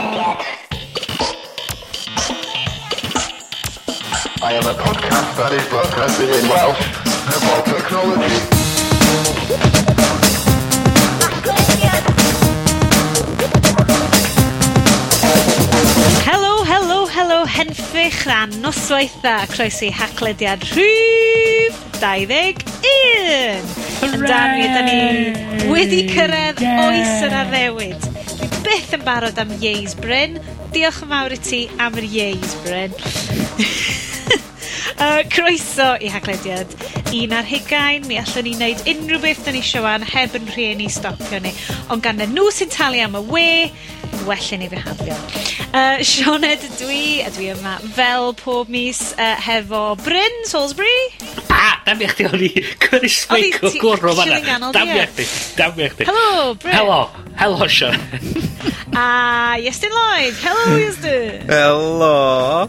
I am a podcast that is broadcasting in Welsh about technology. Helo, helo, helo, henffych a noswaitha, croesi haclediad rhyf 21. Yn dan ni, da ni wedi cyrraedd oes yn addewid byth yn barod am Ieis Bryn. Diolch yn fawr i ti am yr Ieis Bryn. uh, croeso i haglediad un ar hugain, mi allwn ni wneud unrhyw beth da ni siwan heb yn rhieni stopio ni. Ond gan y nhw sy'n talu am y we, well i ni fihafio. Uh, Sioned dwi, a dwi yma fel pob mis uh, hefo Bryn Salisbury. Ah, damia chdi, o'n i Chris Michael Gwrw fanna. Damia chdi, damia chdi. Helo, Bryn. Helo. Helo, Sean. a Iestyn Lloyd. Helo, Iestyn. Helo.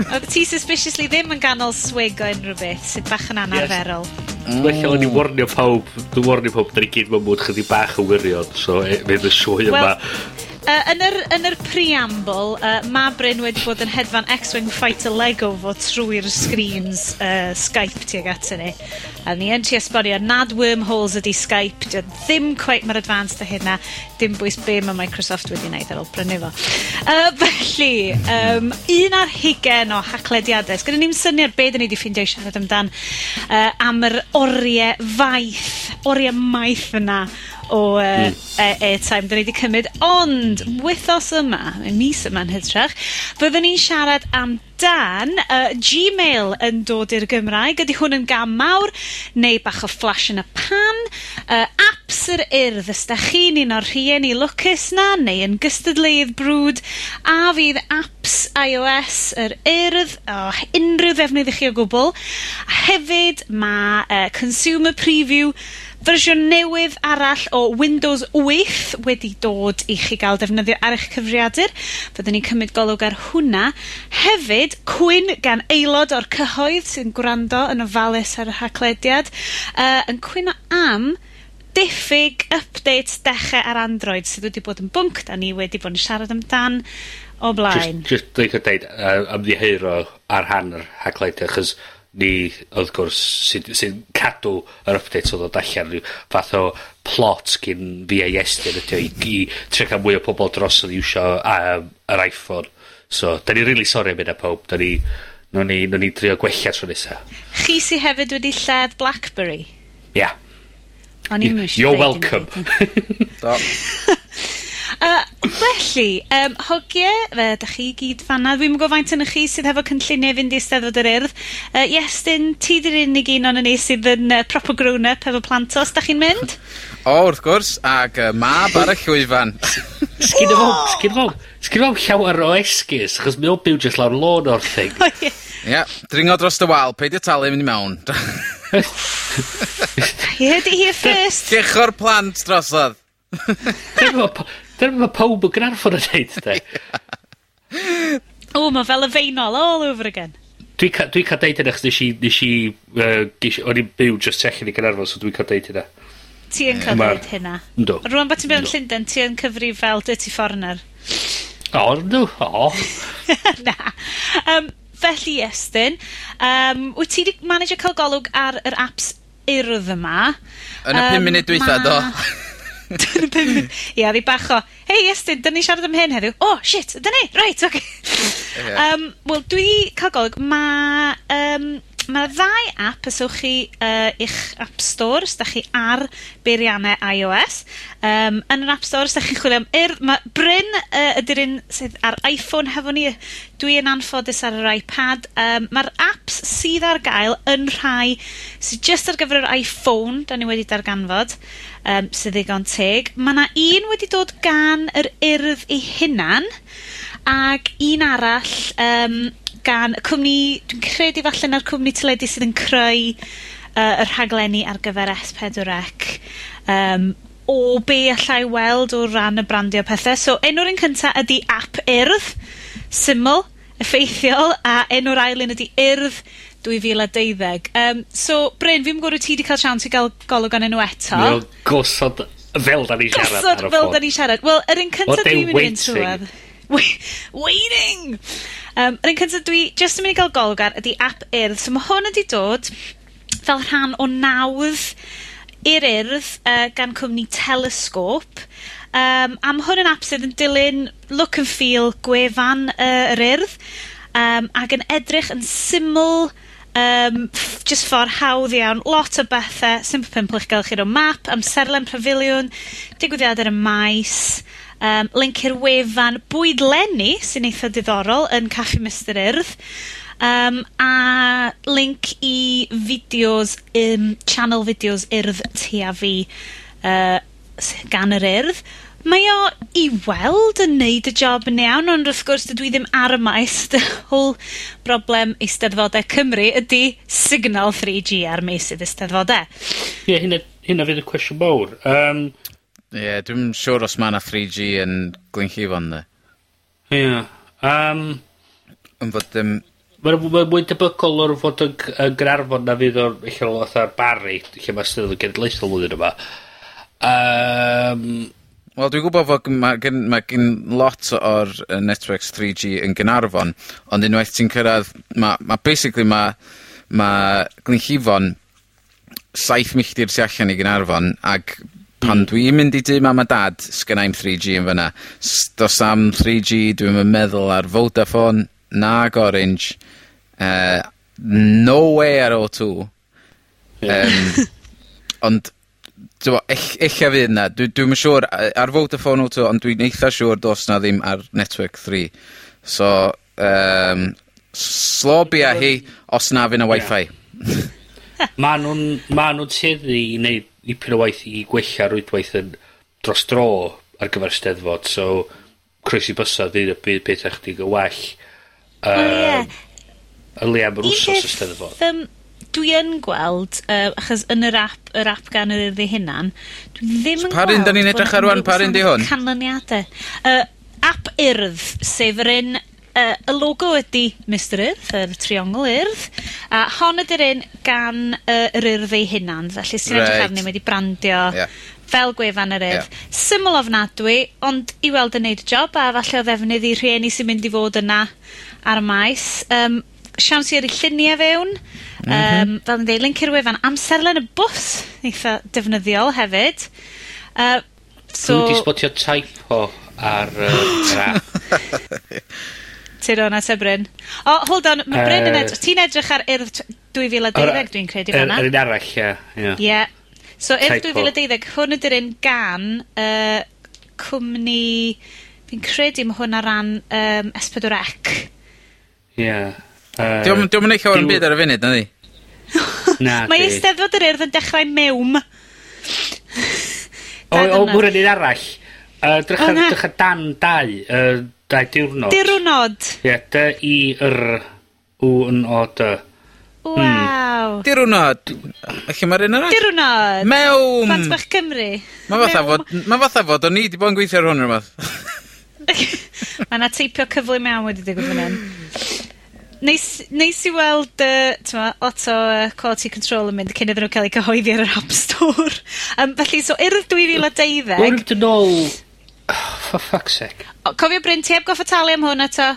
Oedd ti suspiciously ddim yn ganol swig o unrhyw beth, sydd bach yn anarferol. Yes. Mm. Well, o'n i'n warnio pawb, dwi'n warnio pawb, da ni gyd mewn mwyd chydig bach o wirion, so e, fydd y sioe yma well, Uh, yn, yr, yn yr preamble, uh, mae Bryn wedi bod yn hedfan X-Wing Fighter Lego fo trwy'r screens uh, Skype tuag at ni. A ni yn ti esbonio nad wormholes ydy Skype, dy ddim quite mae'r advanced a hynna, dim bwys be mae Microsoft wedi wneud ar ôl brynu fo. Uh, felly, um, un ar hugen o haclediadau. Sgynny ni'n syniad be dyn ni wedi ffeindio i siarad amdan uh, am yr oriau faith, oriau maith yna o uh, mm. airtime dyn ni wedi cymryd. Ond, wythos yma, mis yma'n hytrach, byddwn ni'n siarad am dan uh, Gmail yn dod i'r Gymraeg. Ydy hwn yn gam mawr neu bach o flash yn y pan? Uh, apps yr urdd, ysdach chi'n un o'r rhieni lwcus na neu yn gystadleudd brwd? A fydd apps iOS yr urdd o oh, unrhyw ddefnydd i chi o gwbl. A hefyd mae uh, consumer preview Fersiwn newydd arall o Windows 8 wedi dod i chi gael defnyddio ar eich cyfriadur. Fyddwn ni'n cymryd golwg ar hwnna. Hefyd, cwyn gan aelod o'r cyhoedd sy'n gwrando yn ofalus ar y haclediad, uh, yn cwyno am diffyg update dechrau ar Android sydd wedi bod yn bwnc da ni wedi bod yn siarad amdan o blaen. Just, just dwi'n cael deud, uh, ymddiheuro ar hanner yr haclediad, achos ni, wrth gwrs, sy'n sy cadw yr update oedd o allan. Rhyw fath o plot gyn fi a iestyn ydy o i, i trio cael mwy o pobl dros oedd iwsio um, yr iPhone. So, da ni'n really sorry am yna pob. Da ni, no ni, no ni drio gwella tro nesaf. Chi si hefyd wedi lledd Blackberry? Ia. Yeah. O'n i'n You're welcome. Do. Yy, felly, um, hogie, fe 'dach chi gyd fan 'na. Dwi'm yn faint onoch chi sydd hefo cynlluniau fynd i Eisteddfod yr Urdd. Uh, Iestyn, ti 'di'r unig un o'n ni sydd yn uh, proper grown up efo plantos. 'dach chi'n mynd? O wrth gwrs, ac uh, mab ar y llwyfan. Sgynno fo, sgynno fo, sgynno fo llawer o esgus, achos mi o'n byw jyst lawr lôn o'r thing. O ie. Ie, dringo dros y wal, peidio talu mynd i mewn. You heard it here first. Gech o'r plant drosodd. Dyna mae pawb yn Gynarfon yn neud, de. o, mae fel y feinol all over again. Dwi'n ca, dwi cael deud yna, nes i, nes i, uh, o'n i'n byw just techen i Gynarfon, so dwi'n cael deud yna. Ti yn cael deud hynna? Ynddo. Rwan bod ti'n byw yn Llundain, ti yn cyfri fel Dirty Foreigner. O, no, o. Na. Um, felly, Estyn, um, wyt ti wedi manage cael golwg ar yr apps urdd yma? Yn y um, munud dwi'n do. Dyn y pum munud. Ia, fi bach o, hei Estyn, 'dyn ni siarad am hyn heddiw. O shit, ydan ni, reit oce. um, wel dwi 'di ca'l golwg ma' mae 'na ddau app os chi uh, i'ch App Store os 'dach chi ar beiriannau iOS Um, yn yr App Store os 'dach chi'n chwilio am Ur- mae Bryn uh, ydy'r un sydd ar Iphone hefo ni. Dwi yn anffodus ar yr iPad. Um, mae'r apps sydd ar gael yn rhai sydd just ar gyfer yr Iphone da ni wedi darganfod um, sydd ddigon teg. Mae yna un wedi dod gan yr Urdd ei hunan, ag un arall um, gan y cwmni, dwi'n credu falle na'r cwmni teledu sydd yn creu uh, y rhaglenni ar gyfer S4C. Um, o be allai weld o ran y brandio pethau. So, enw'r un cynta ydy app Urdd, syml, effeithiol, a enw'r ail un ydy Urdd 2012. Um, so, Bryn, fi'n gwybod ti wedi cael siawns i gael golwg gan enw eto. Wel, gosod fel da ni siarad Gosod fel da ni siarad. Wel, yr un cyntaf dwi'n mynd i'n trwad. Waiting! Um, yr un cyntaf dwi jyst yn mynd i gael golgar ydy app Urdd. So mae hwn wedi dod fel rhan o nawdd i'r Urdd uh, gan cwmni Telescope, Um, am hwn yn app sydd yn dilyn look and feel gwefan uh, yr Urdd, um, ac yn edrych yn syml, yym, just ffor hawdd iawn. Lot o bethau, simple pimple i'ch gael chi rownd map, amserlen, pafiliwn, digwyddiade'r y maes, um, link i'r wefan bwydlenni, sy'n eitha diddorol, yn Caffi Mr Urdd, um, a link i fideos, um, channel fideos Urdd tu a Fi, uh, sy- gan yr Urdd. Mae o i weld yn neud y job yn iawn, ond wrth gwrs dydw i ddim ar y maes. The whole broblem Eisteddfodau Cymru ydy signal 3G ar meysydd Eisteddfodau. Ie, hynna, hynna fydd y cwestiwn mawr. Um, Ie, yeah, dwi'n siŵr os mae yna 3G yn Glynllifon, ne? Ie. Yeah. Um, yn fod... Um, Mae'n ma mwy debygol o'r fod yn, yn Gynarfon na fydd o'r eich o'r o'r bari, lle mae sydd yn genedlaethol flwyddyn yma. Um, Wel, dwi'n gwybod fod mae gen, ma gen lot o'r uh, networks 3G yn Gynarfon, ond unwaith ti'n cyrraedd, mae ma basically mae ma Glynllifon 7 milltir tu allan i Gynarfon, ac pan hmm. dwi'n mynd i dy mam a dad, sgynnau'n 3G yn fyna. S- do's na'm three gee dwi'm yn meddwl ar Vodafone nag Orange. uh, no way ar O2. Um, ond t'mo' ell- ella fydd 'na. Dwi dwi'm siŵr ar Vodafone O2, ond dwi'n eitha siŵr do's 'na ddim ar Network 3. So um, slobia hi os na fy' 'na Wi-Fi. Ma' nhw'n ma' nw'n teddu i wneud dipyn o waith i gwella rwydwaith yn dros dro ar gyfer Steddfod, so croesi bysau fydd y byd peth eich dig yn well. Um, o ie. Y le am yr wsos y Steddfod. Um, dwi yn gweld, uh, achos yn yr app, yr app gan yr iddi hunan, dwi ddim so, yn gweld... Pa ryn da ni'n edrych ar rwan, pa ryn di hwn? Canlyniadau. Uh, app urdd, sef yr un uh, y logo ydy Mr Urdd, yr triongl urdd, a hon ydy'r un gan uh, yr urdd ei hunan, felly sy'n ti'n edrych Reit. arni, wedi brandio Ie. fel gwefan yr urdd. Syml ofnadwy, ond i weld yn neud y job, a falle o ddefnydd i rhieni sy'n mynd i fod yna ar y maes. Um, siawns i ar ei lluniau fewn, mm -hmm. um, fel yn dweud, link i'r wefan, amserlen y bws, eitha defnyddiol hefyd. Uh, so, Dwi wedi spotio typo ar uh, yr app. Turon a Bryn. O, oh, hold on, mae Bryn yn edrych... Ti'n edrych ar Urdd 2012, dwi'n credu fanna. Yr un arall, ie. Ie. yeah. So, Urdd 2012, hwn ydy'r un gan uh, cwmni... Fi'n credu mae hwn ar ran um, S4C. Ie. Yeah. Uh, diolch yn eich llawer yn byd ar y funud, na di? na, Mae eisteddfod yr urdd yn dechrau mewn. o, o, mwyn yn un arall. Uh, drych, oh, drych dan dau. Uh, Da diwrnod. Diwrnod. Ie, yeah, dy i yr w yn o dy. Hmm. Waw. Hmm. Dirwnod. Felly mae'r un arall? Dirwnod. Mewn. Plant bach Cymru. Mae fatha fod, ma fatha fod, o'n i wedi bod yn gweithio ar hwn rhywbeth. mae yna teipio cyflu mewn wedi digwydd fan hyn. Neis, neis i weld uh, lot o uh, quality control yn mynd cyn iddyn nhw cael eu cyhoeddi ar yr App Store. um, felly, so, i'r 2012... Wrth yn ôl for fuck's sake. O, cofio Bryn, ti heb goffa talu am hwn eto?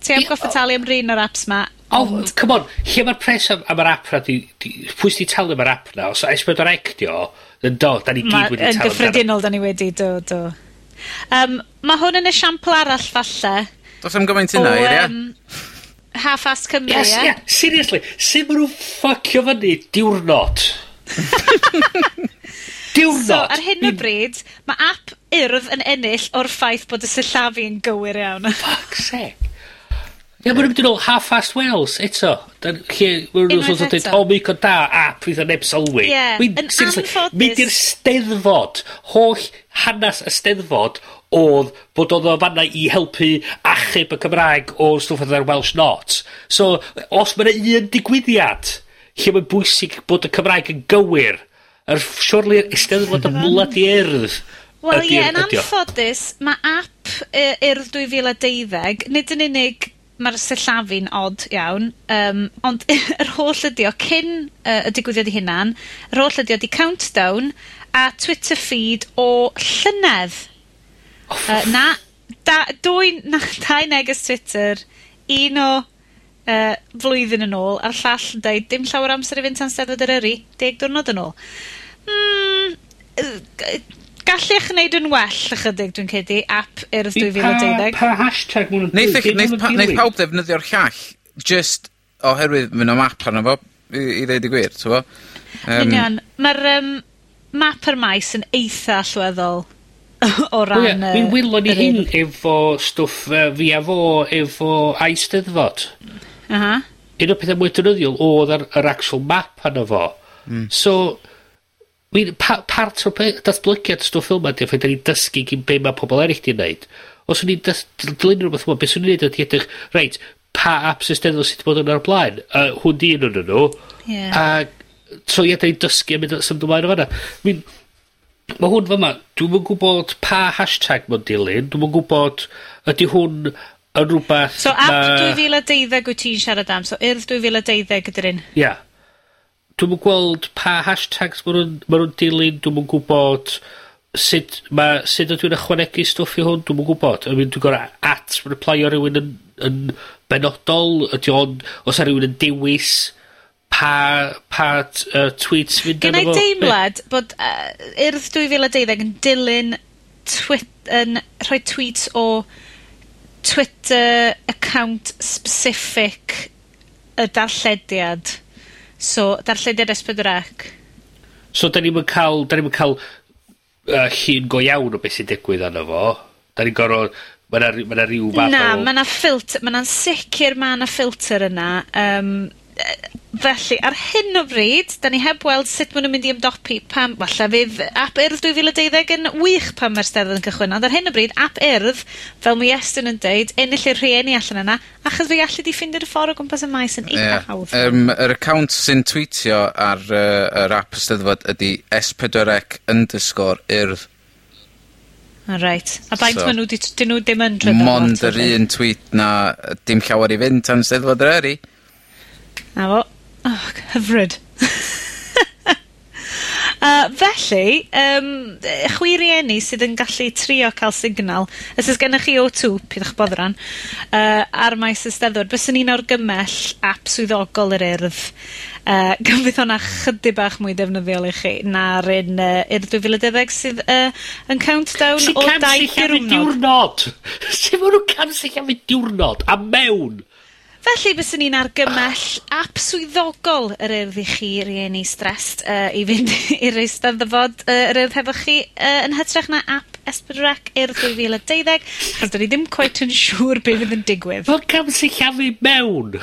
Ti heb goffod talu am un o'r apps ma. O, oh, come on, lle mae'r pres am, am yr app na, di, di, pwy sy'n talu am yr app na, os S4 Rec yn do, da ni gyd wedi talu. am Yn gyffredinol, da ni wedi, do, do. Um, mae hwn yn esiampl arall falle. Does am gymaint yna, ia? Um, Half-ass Cymru, yes, ie? Yeah, seriously, sy'n maen nhw'n ffucio fyny diwrnod? diwrnod. So, ar hyn o bryd, mae app urdd yn ennill o'r ffaith bod y sillafu yn gywir iawn. Fuck's sake. Ie, mae'n mynd yn ôl Half Fast Wales eto. Lle, mae'n nhw'n sôn dweud, o, oh, mi co da, app, fydd yn neb sylwi. Ie, yn anffodus. Mynd i'r steddfod, holl hanes y steddfod, oedd bod oedd o fanna i helpu achub y Cymraeg o stwff oedd Welsh Not. So, os mae'n un digwyddiad lle mae'n bwysig bod y Cymraeg yn gywir, Yr surely Eisteddfod y blad i erdd. Wel ie, yn anffodus, mae app Urdd 2012, nid yn unig mae'r sillafu'n odd iawn, um, ond yr holl ydi o cyn uh, y digwyddiad i hunan, yr holl ydi o di countdown a Twitter feed o llynedd. Oh, uh, na, da, dwy, na, dau neges Twitter, un o uh, flwyddyn yn ôl, a'r llall yn dweud dim llawer amser i fynd tan steddfod yr yri, deg diwrnod yn ôl. Mm, gallech wneud yn well ychydig, dwi'n cedi, app Eros 2012. Pa, pa hashtag mwyn yn dweud? Neith pawb ddefnyddio'r llall, just oherwydd mynd o map arno fo, i, i ddeud y gwir, ti'n fo? Um, Union. Mae'r um, map yr maes yn eitha allweddol o ran... Mi wylo ni hyn efo stwff uh, fi a fo, efo aisteddfod. Aha. Uh -huh. Un o'r pethau mwy dynyddiol oedd yr actual map arno fo. Mm. So, mean pa- part o pe- datblygiad stwff fel 'ma 'di fedrwn ni dysgu gyn be' mae pobl eryll di'n neud. Os o'n i'n dys- dil- dilyn rwbeth fel 'a be' i'n neud ydy edrych reit pa aps Eisteddfod sydd wedi bod yn ar y blaen. uh, hwn 'di un onyn nhw, Ie. Ag so ia 'dan ni'n dysgu am mynd y- symud ymlaen o fanna. Min mae hwn fyma, dwi'n yn gwybod pa hashtag mae'n dilyn, dwi'n yn gwybod ydy hwn yn rhywbeth... So app dwy fil wyt ti'n siarad am so Urdd 2012 ydy'r un? Ia dwi'n yn gweld pa hashtags maen nhw'n ma' nw'n dilyn. dwi'n yn gwbod sut ma' sut ydw i'n ychwanegu stwff i hwn. dwi'n yn gwbod. I mean dwi'n gor'o' at reply o rhywun yn yn benodol. ydy o'n... O's ar rhywun yn dewis pa pa uh, tweets fynd arno fo? Genna i deimlad bod uh, Urdd dwy fil a deuddeg yn dilyn twit, yn rhoi tweets o Twitter account specific y darllediad. So, darlledydd S4C. So, da ni'n cael, da ni'n cael uh, llun go iawn o beth sy'n digwydd arno fo. Da ni'n gorfod ma' 'na ma' rhyw ryw fath o... Na, ma' ffilter, ma' 'na'n sicir ma' 'na ffilter yna, Um, felly, ar hyn o bryd, da ni heb weld sut maen nhw'n mynd i ymdopi, pam, falle fydd app Urdd dwy fil a deuddeg yn wych pam mae'r 'Steddfod yn cychwyn, ond ar hyn o bryd app Urdd, fel mi estyn yn dweud, ennill i'r rhieni allan yna, achos fi iallid 'di ffindio dy ffor o gwmpas y maes yn eitha hawdd. Um, yr account sy'n tweetio ar uh, yr app ysteddfod ydy s4ec underscore Urdd. O. A baint so, ma' nhw, 'di... 'Dyn nhw ddim yn Mond yr un tweet 'na, dim llawer i fynd tan 'Steddfod eri. 'Na fo. Oh, hyfryd. uh, felly, um, chwi rieni sydd yn gallu trio cael signal, os o's gennych chi O two, pidwch boddran, uh, ar maes eisteddfod, byswn i'n awgymell ap swyddogol yr Urdd, Uh, gan fydd hwnna chydig bach mwy defnyddiol i chi na'r un uh, Urdd dwy fil a deuddeg sydd uh, yn countdown o dau diwrnod. Sut ma' nhw'n camsillafu diwrnod a mewn? Felly byswn i'n argymell ap swyddogol yr Urdd i chi rieni stressed uh, i fynd i'r Eisteddfod uh, yr Urdd hefo chi uh, yn hytrach na ap S4C Urdd dwy fil a deuddeg, achos 'dyn ni ddim quite yn siŵr be' fydd yn digwydd. Fel cam sy'n llafu mewn.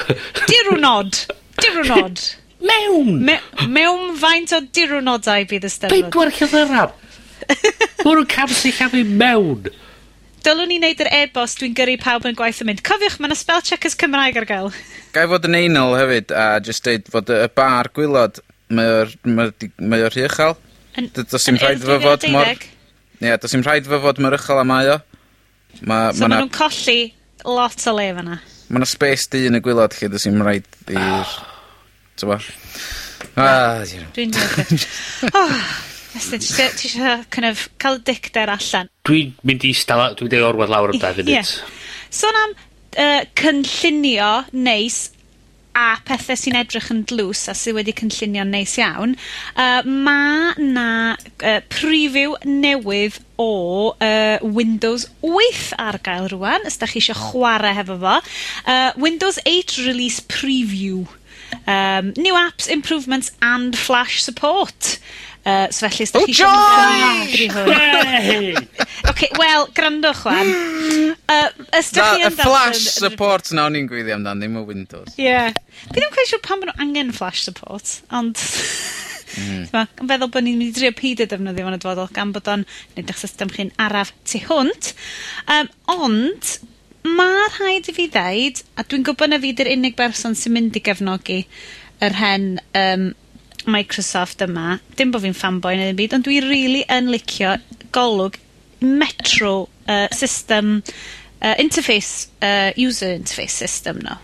Dirwnod! Dirwnod! Mewn! Me mewn faint o dirwnodau bydd y 'Steddfod? Bedwar llythyran! Ma' nhw'n cam sy'n llafu mewn! Dylwn ni wneud yr e-bost dwi'n gyrru pawb yn gwaith yn mynd, cofiwch mae yna spell checkers Cymraeg ar gael. Gai fod yn einol hefyd a jyst deud fod y bar gwylod, mae o'r mae o mae o rhy uchal. Yn, do's dim rhaid iddo fo fod mor... Ie, does dim rhaid iddo fo fod mor uchal a mae o. Ma, so ma, ma nhw'n colli lot o le fyna. Ma' 'na space di yn y gwylod lle does dim rhaid i'r... Ah. Ah, oh. T'bo? Ah, Dwi'n Estyn, ti isio, ti isio kind of cael y dicter allan. Dwi'n mynd i stala, dwi'n dweud orwedd lawr am dau funud. Sôn am yy, cynllunio neis a pethau sy'n edrych yn dlws a sydd wedi cynllunio'n neis iawn, uh, mae na uh, preview newydd o uh, Windows 8 ar gael rwan, os da chi eisiau chwarae hefo fo. Uh, Windows 8 Release Preview. Um, new apps, improvements and flash support. Uh, so felly os 'dach chi isio... O joi! Ok, wel, grandwch 'wan. Uh, os 'dach chi yn dal yn... Na, y support 'na o'n i'n gwylio amdan, ddim o Windows. Ie. Yeah. Fi ddim cweit siŵr pan maen nhw angen flash support, ond Mm. yn feddwl bod ni'n mynd i drio peidio defnyddio fo y dyfodol, gan bod o'n neud eich system chi'n araf tu hwnt. Um, ond, mae rhaid i fi ddeud, a dwi'n gwybod na fi 'di'r unig berson sy'n mynd i gefnogi yr hen, um, Microsoft yma, dim bod fi'n fanboy neu ddim byd, ond dwi rili really yn licio golwg metro uh, system uh, interface, uh, user interface system no.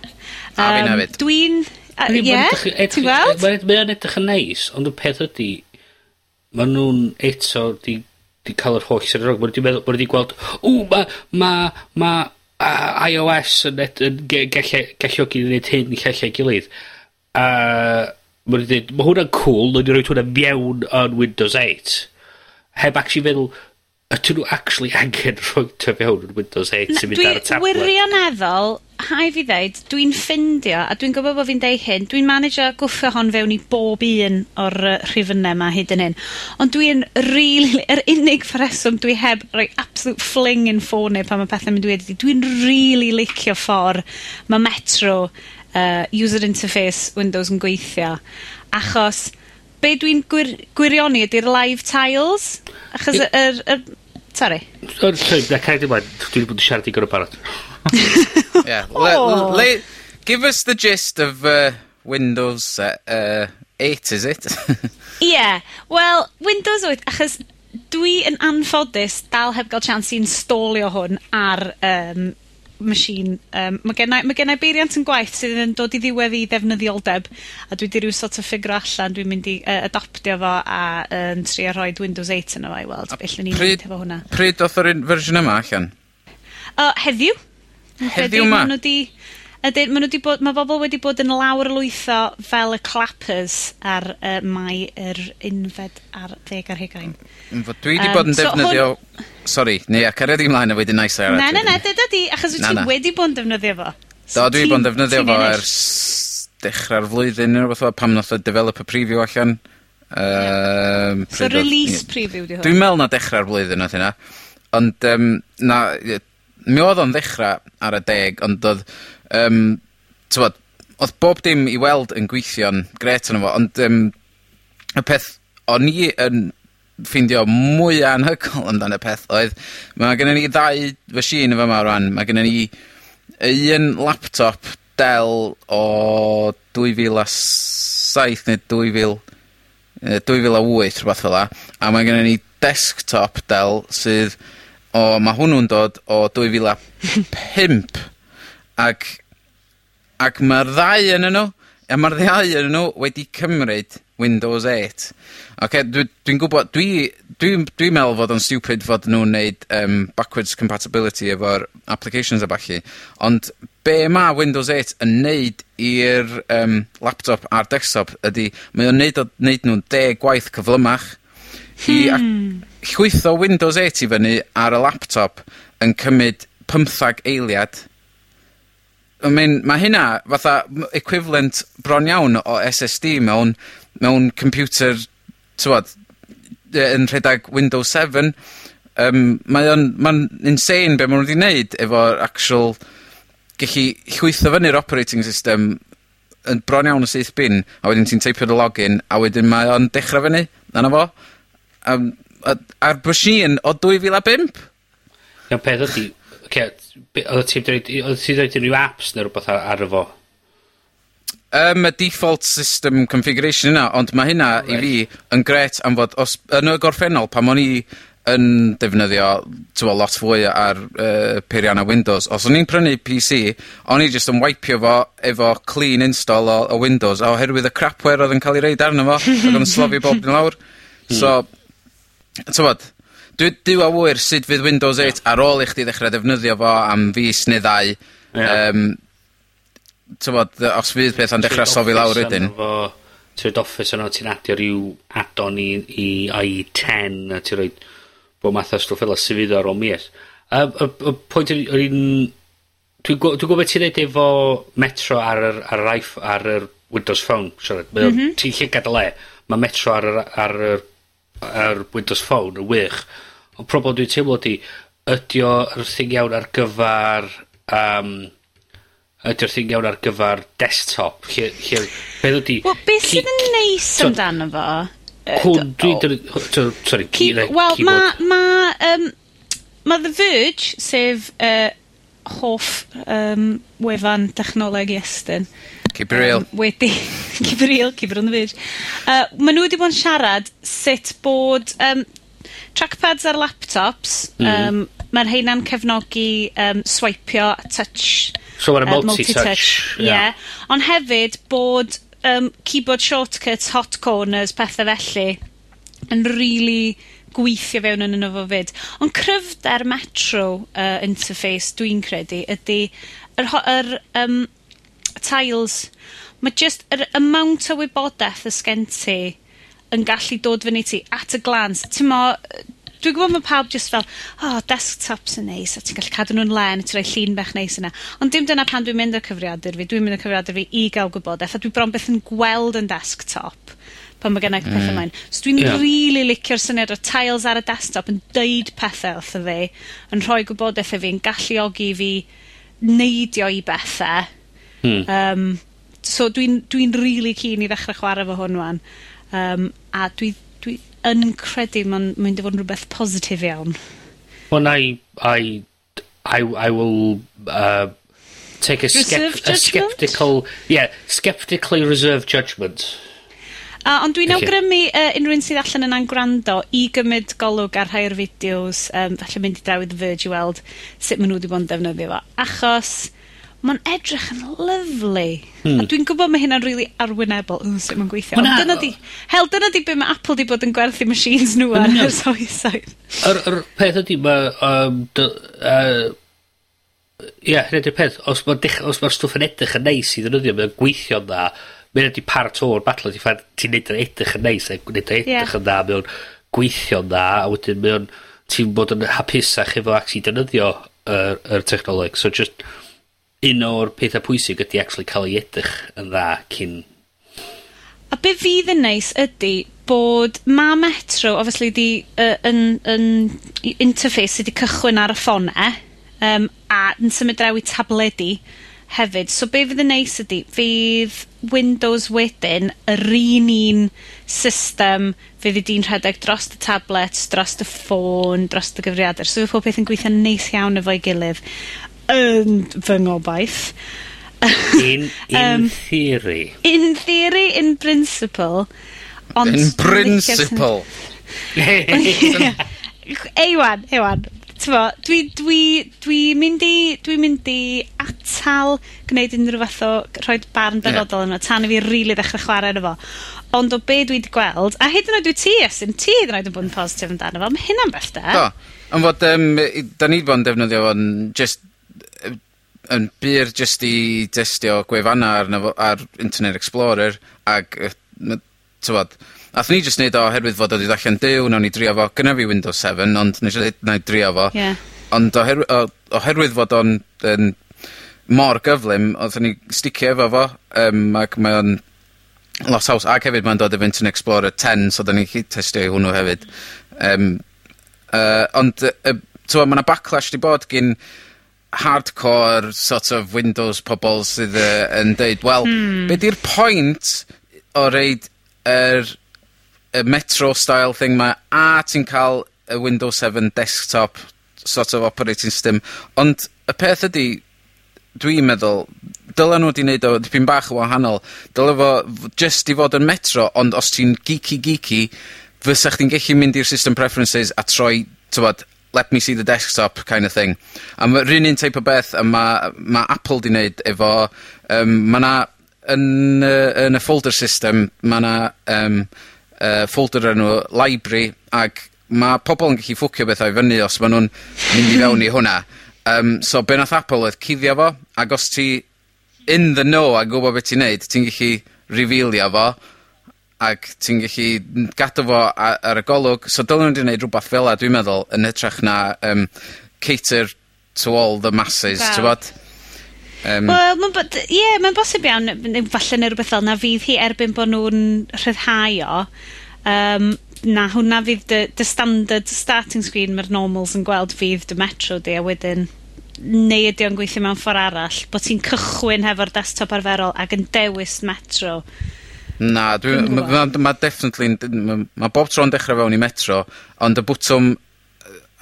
A fi'n hefyd. Dwi'n... Ie, ti'n gweld? Mae o'n edrych yn neis, ond y peth ydy, mae nhw'n eto di, di cael yr holl sy'n rog. Mae nhw'n meddwl, mae nhw'n gweld, ww, ma, ma, ma uh, iOS yn, ed, yn galluogi gwneud hyn llallai gilydd. A ma' nw 'di deud ma' hwnna'n cool, newn ni roid hwnna mewn yn Windows 8. Heb actually feddwl ydyn nhw actually angen rhoi to fewn yn Windows 8 sy'n mynd ar y tablet. Wirioneddol, haid fi ddeud, dwi'n ffindio, a dwi'n gwybod bod fi'n deud hyn, dwi'n manage gwffio hon fewn i bob un o'r uh, rhifynau yma hyd yn hyn. Ond dwi'n really, yr unig ffreswm dwi heb rhoi absolute fling in ffôn neu pan mae pethau'n mynd i wedi, dwi'n really licio ffordd mae Metro uh, user interface Windows yn gweithio. Achos, be dwi'n gwir, gwirioni ydy'r live tiles? Achos yr... Er, er, sorry. Yn llym, na cael dim ond, dwi'n bod yn siarad i gyrra barod. yeah. oh. le, le, give us the gist of uh, Windows uh, uh, 8, is it? yeah, well, Windows 8, achos dwi yn anffodus dal heb gael chance i installio hwn ar um, machine, Um, mae gennau ma' gennai beiriant yn gwaith sydd yn dod i ddiwedd 'i ddefnyddioldeb, a dwi 'di rhyw sort of ffigur allan dwi'n mynd i uh, adoptio fo a yn trio rhoid Windows 8 yn fo i weld be' ni'n i neud hefo hwnna. Pryd oedd yr un fersiwn yma allan? Uh, heddiw. Heddiw 'ma? Ma' nw 'di Ydyn, ma' nw 'di bod, ma' bobl wedi bod yn lawr lwytho fel y clappers ar uh, Mai yr unfed ar ddeg ar hugain. Fod dwi 'di bod yn defnyddio... So hwn... Sorry, neu a caria di mlaen a wedyn nais ar Na na na dyda di achos wt ti... Na ...wedi bod yn defnyddio fo. Do dwi wedi bod yn defnyddio fo ers dechrau'r flwyddyn neu rwbeth o, pam nath y developer preview allan. Yym... So release preview 'di hwn? Dwi'n me'wl na dechrau'r flwyddyn nath hynna. Ond um, na, mi oedd o'n ddechra ar y deg ond oedd um, tywod, oedd bob dim i weld yn gweithio'n gret yn fo, ond um, y peth o'n i yn ffeindio mwy anhygol amdan y peth oedd mae gennym ni ddau fesin yn fama rwan, mae gennym ni un laptop Dell o dwy fil a saith neu 2000, fil yy dwy fil a wyth rwbath a ma' gynnon ni desktop Dell sydd o ma' hwnnw'n dod o 2005 ac Ac mae'r ddau yn nhw, a mae'r ddau yn nhw wedi cymryd Windows 8. Oce, dwi'n dwi gwybod, dwi, dwi'n dwi meddwl fod o'n stupid fod nhw'n neud um, backwards compatibility efo'r applications a ballu, ond be mae Windows 8 yn neud i'r um, laptop a'r desktop ydy, mae o'n neud, o, neud nhw'n deg gwaith cyflymach hmm. i llwytho Windows 8 i fyny ar y laptop yn cymryd 15 eiliad I mean mae hynna fatha m- equivalent bron iawn o SSD mewn mewn computer t'mod yy yn rhedeg Windows 7. Um, mae o'n ma'n insane be' maen nhw 'di wneud efo'r actual gellu llwytho fyny'r operating system yn bron iawn o syth bin, a wedyn ti'n teipio dy login, a wedyn mae o'n dechrau fyny na fo. Um, a a'r machine o 2005? fil peth ydi oce, be' oddet ti'n dweud, i- oddet ti ddeud unryw aps ne' rwbeth ar, arno fo? Yym ma' default system configuration yna, ond mae hynna i fi yn gret am fod os yn y gorffennol pan o'n i yn defnyddio tywa, lot fwy ar uh, peirianna Windows, os o'n i'n prynu PC, o'n i jyst yn wipio fo efo clean install o o Windows a oherwydd y crapware oedd yn cael ei reid arno fo, ac o'n slofi bob un lawr. So t'mod Dwi dwi a wyr sut fydd Windows 8 ar ôl i chdi ddechrau defnyddio fo am fus neu ddau. Ie. Um, t'mod, os fydd beth yn dechrau sofi lawr wedyn. Trwy'r Office yna, ti'n adio rhyw add-on i, i i10 a ti'n rhoi bod math o stwff fel sy'n fydd ar ôl mis. Y, y, y pwynt yr un... Dwi'n gw- dwi'n gwybod beth ti'n neud efo Metro ar yr, ar yr, iPhone, ar yr Windows Phone. Siarad. Mm -hmm. Ti'n lle gadael le, Mae Metro ar yr, ar yr ar Windows Phone yn wych. Ond problem dwi'n teimlo di, ydy o'r thing iawn ar gyfar... Um, ydy'r thing iawn ar gyfar desktop. Lle, lle, beth ydy... Wel, beth sydd yn neis so, amdano fo? Hwn, dwi'n... Sorry, Wel, mae... ma um, Mae The Verge, sef uh, hoff um, wefan technoleg i estyn, Keep it real. Um, wedi, keep it real, keep it on the page. Uh, Maen nhw wedi bod yn siarad sut bod um, trackpads ar laptops, mm. um, mae'r heina'n cefnogi um, swipio, touch. So mae'n uh, multi-touch. Multi Ie. Yeah. yeah. Ond hefyd bod um, keyboard shortcuts, hot corners, pethau felly, yn really gweithio fewn yn yno fo fyd. Ond cryfder metro uh, interface, dwi'n credu, ydy yr, yr um, tiles, Mae just yr amount o wybodaeth y sgen ti yn gallu dod fyny ti at y glance, Ti'n mo, dwi'n gwybod mae pawb just fel oh, desktops yn neis, a ti'n gallu cadw nhw'n len, ti'n rhoi llun bech neis yna, ond dim dyna pan dwi'n mynd o'r cyfriadur fi, dwi'n mynd o'r cyfriadur fi i gael gwybodaeth, a dwi bron beth yn gweld yn desktop pan mae gynnai mm. pethau maen. So dwi'n yeah. really licio'r syniad o tiles ar y desktop yn deud pethau wrtho fi, yn rhoi gwybodaeth i fi, yn galluogi fi neidio i bethau, Hmm. Um, so dwi'n dwi, dwi really keen i ddechrau chwarae fo hwn wan. Um, a dwi, dwi yn credu mae'n mynd i fod yn rhywbeth positif iawn. Well, I, I, I, I will uh, take a, skep a skeptical, yeah, skeptically reserved judgment. A, ond dwi'n okay. awgrymu uh, unrhyw'n sydd allan yna'n gwrando i gymryd golwg ar rhai o'r fideos, um, falle mynd i draw i The Verge i weld sut maen nhw wedi bod yn defnyddio fo. Achos mae'n edrych yn lyflu. Hmm. A dwi'n gwybod mae hynna'n really arwynebol. Ww, sut mae'n gweithio. Ond dyna di, hel, dyna di be mae Apple di bod yn gwerthu machines nhw ar yr oesoedd. Yr, yr peth ydy, mae... Um, dy, uh, Ie, yeah, hynny peth. Os mae'r ma, ma stwff yn edrych yn neis i ddynyddio, mae'n gweithio dda. Mae'n ydy part o'r battle, ti'n ti neud yn edrych yn neis, a gwneud yn edrych yeah. yn dda, mae'n gweithio dda, a wedyn mae'n... Ti'n bod yn hapusach efo ac i dynyddio yr, er, yr er technoleg. So just un o'r pethau pwysig ydy actually cael ei edrych yn dda cyn... A be' fydd yn neis ydy bod ma' Metro obviously 'di uh, yn yn interface sydd wedi cychwyn ar y ffone, um, a yn symud draw i tabledi hefyd, so be' fydd yn neis ydy, fydd Windows wedyn yr un un system fydd 'i di'n rhedeg dros y tablets, dros y ffôn, dros y gyfriadur. so fydd pob peth yn gweithio'n neis iawn efo'i gilydd yn fy ngobaith. In, in um, theory. In theory, in principle. Ond in principle. Eiwan, eiwan. Dwi, dwi, dwi mynd i, dwi mynd i atal gwneud unrhyw fath o rhoi barn benodol yeah. yno tan i fi rili really ddechrau chwarae yno fo. Ond o be dwi wedi gweld, a hyd yn oed dwi ti, Esyn, ti hyd yn oed yn bod yn positif amdano fo, mae hynna'n beth da. Do, ond fod, um, da ni wedi bod yn defnyddio fo'n just yn byr jyst i testio gwefanna ar, ar Internet Explorer ag yy ma' t'mod nathon ni jyst neud o oherwydd fod o 'di ddarllen Duw nawn ni drio fo. Gynna fi Windows 7, ond nes i ddeud nai drio fo. Ie. Ond oherwydd, o oherwydd fod o'n yn mor gyflym othon ni sticio efo fo um, ac mae o'n lot haws ac hefyd mae'n dod efo Internet Explorer 10, so 'dan ni'n 'llu testio hwnnw hefyd. Um, uh, ond uh, uh, mae yna backlash 'di bod gin hardcore sort of Windows pobl sydd yy yn deud wel... Hmm. ...be' 'di'r pwynt o reid yr y Metro style thing 'ma a ti'n cael y Windows 7 desktop sort of operating system ond y peth ydy, dwi'n meddwl dylen nhw wedi wneud o dipyn bach o wahanol dyle fo f- jyst fod yn Metro ond os ti'n geeky geeky fysa chdi'n gallu mynd i'r system preferences a troi t'mod let me see the desktop kind of thing. A ma'r un un teip o beth a mae ma' Apple 'di wneud efo um, mae 'na yn uh, yn y folder system mae 'na um, uh, folder o'r enw library ac mae pobl yn gallu ffwcio bethau i fyny os maen nhw'n mynd i fewn i hwnna. Um, so be' nath Apple oedd cuddio fo, ac os ti in the know a gwybod beth ti'n neud, ti'n gallu revealio fo ac ti'n gallu gadw fo a- ar y golwg. So dylen wedi gwneud rhywbeth fel fela dwi'n meddwl yn hytrach na um, cater to all the masses wow. ti'n bod? Um, Wel mae'n bod- ie ma'n bosib iawn ne- falle neu' rhywbeth fel 'na fydd hi erbyn bod nhw'n rhyddhau o Um, na hwnna fydd dy dy standard starting screen mae'r normals yn gweld fydd dy Metro di a wedyn neu ydy o'n gweithio mewn ffordd arall, bod ti'n cychwyn hefo'r desktop arferol ac yn dewis Metro Na dwi... Ma' ma' ma' definitely yn ma' ma' bob tro'n dechrau fewn i Metro, ond y bwtwm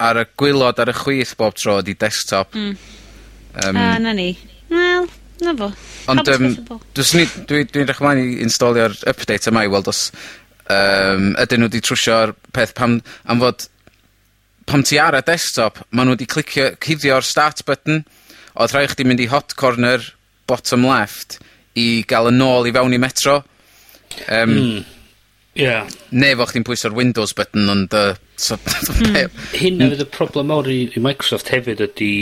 ar y gwylod ar y chwith bob tro ydi desktop. Mm. Um, A 'na ni. Wel, 'na fo. Ond um, yym dwi dwi edrych ymlaen i installio'r update yma i weld os um, ydyn nhw wedi trwsio'r peth pam am fod pam ti ar y desktop ma' nhw wedi clicio cuddio'r start button oedd rhaid chdi mynd i hot corner bottom left i gael yn ôl i fewn i Metro. Um, mm. Yeah. Neu fo chdi'n pwyso'r Windows button, ond... Uh, so, hmm. Hyn fydd y problem mawr i, i Microsoft hefyd ydy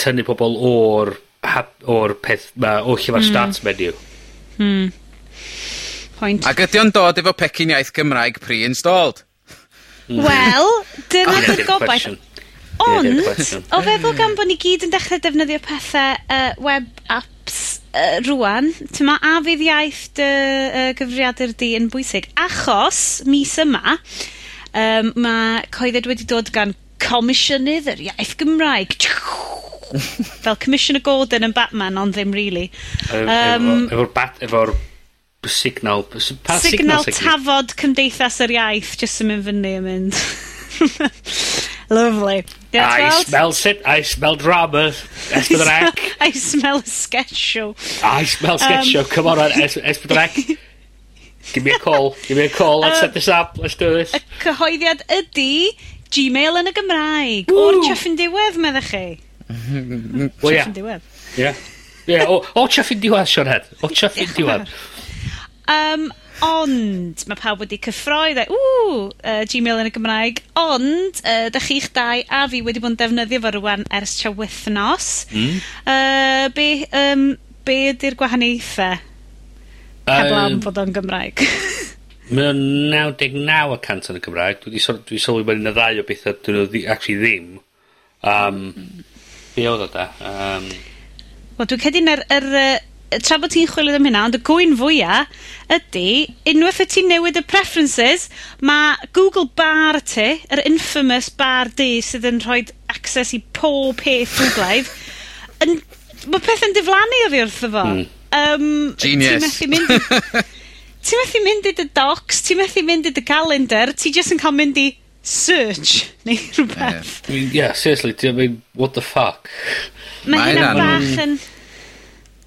tynnu pobl o'r o'r peth ma, o lle mae'r mm. start menu. Mm. Point. Ac ydy o'n dod efo pecyn iaith Gymraeg pre-installed? Mm. Wel, dyna dy'r gobaith. Ond, o feddwl gan bod ni gyd yn dechrau defnyddio pethau uh, web app yy rŵan, t'mo', a fydd iaith dy uh, gyfriadur di yn bwysig, achos mis yma um, mae coedded wedi dod gan Comisiynydd yr Iaith Gymraeg. fel Commissioner Gordon yn Batman, ond ddim. Really. Um, efo'r efo bat, efo'r signal, pa signal, signal tafod cymdeithas yr iaith, jyst yn mynd fyny yn mynd. Lovely. Yeah, I smell sit. I smell drama. Esbydrec. I smell a sketch show. I smell sketch um, show. Come on, es Esbydrec. Give me a call. Give me a call. Let's um, set this up. Let's do this. Y cyhoeddiad ydy Gmail yn y Gymraeg. Woo. O'r Chuffin Diwedd, meddych chi? well, yeah. Diwedd. Yeah. Yeah, o Chuffin Diwedd, Sean O Chuffin Diwedd. Um, Ond, mae pawb wedi cyffroi, dweud, ww, uh, Gmail yn y Gymraeg. Ond, uh, da chi'ch dau a fi wedi bod yn defnyddio fo rwan ers tra wythnos. Mm. Uh, be, um, be ydy'r gwahaniaethau? Heblaw um, bod o'n Gymraeg. Mae o'n 99% yn y Gymraeg. Dwi wedi sylwi bod yna ddau o bethau dyn nhw actually ddim. Um, mm. Be oedd o da? Um, Wel, dwi'n cedi'n yr... er, er, tra bod ti'n chwilio am hynna, ond y gwyn fwyaf ydy, unwaith y ti'n newid y preferences, mae Google bar ti, yr infamous bar di sydd yn rhoi access i pob peth Googleaidd, yn, mae peth yn diflannu o fi wrth efo. Mm. Um, Genius. Ti'n methu mynd... Ti'n methu mynd i dy docs, ti'n methu mynd i dy calendar, ti jyst yn cael mynd i search, neu rhywbeth. Yeah. I mean, yeah, seriously, ti'n mynd, what the fuck? Mae hynna bach yn...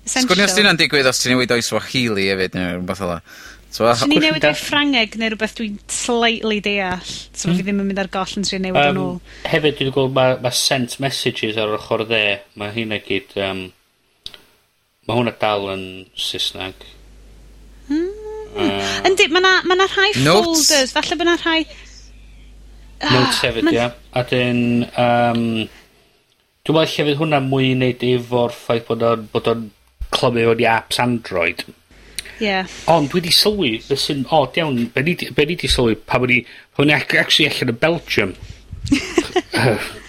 Sgwni os 'di hynna'n digwydd os ti'n newid o i Swahili hefyd ne' rwbath fela. So, Swn i'n newid o i Ffrangeg neu rhywbeth dwi'n slightly deall, so fi hmm. ddim yn mynd ar goll yn trio newid um, nôl. Yym, hefyd dwi'n gweld mae ma' sent messages ar yr ochr dde, ma' heina gyd um, mae hwnna dal yn Saesneg. Hmm. Yy. Yndi, mae 'na ma' 'na rhai Notes. folders, falle bo' 'na rhai... Ah, Notes hefyd, ia. A 'dyn Um, dwi'n meddwl ella fydd hwnna mwy i wneud efo'r ffaith bod o'n bod o'n clymu fewn i apps Android. Ie. Yeah. Ond wedi sylwi, be sy'n od iawn, be ni, be ni di sylwi, pa bod ni, pa bod ni ac, actually allan yn Belgium.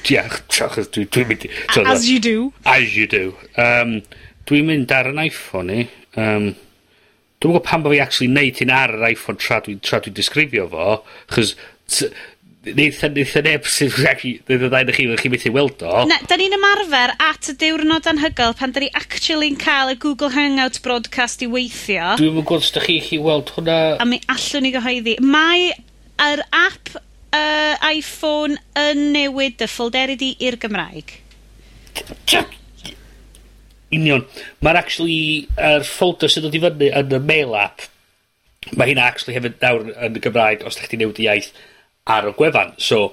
Ia, achos dwi'n mynd... As you do. As you do. Um, dwi'n mynd ar yn iPhone ni. Um, dwi'n gwybod pan bod fi actually neud hyn ar yr iPhone tra dwi'n dwi disgrifio fo, chos Neitha, neitha neb sydd actually, neith y ddau na chi, chi methu weld o. Na, da ni'n ymarfer at y diwrnod anhygol pan da ni actually'n cael y Google Hangout broadcast i weithio. Dwi'n mynd gwrs da chi chi weld hwnna... A mi allwn ni gyhoeddi. Mae yr app uh, iPhone yn newid y ffolderi di i'r Gymraeg. Union. Mae'r actually, yr ffolder sydd wedi fyny yn y mail app, mae hynna actually hefyd nawr yn y Gymraeg os da chdi newid i iaith ar y gwefan. So,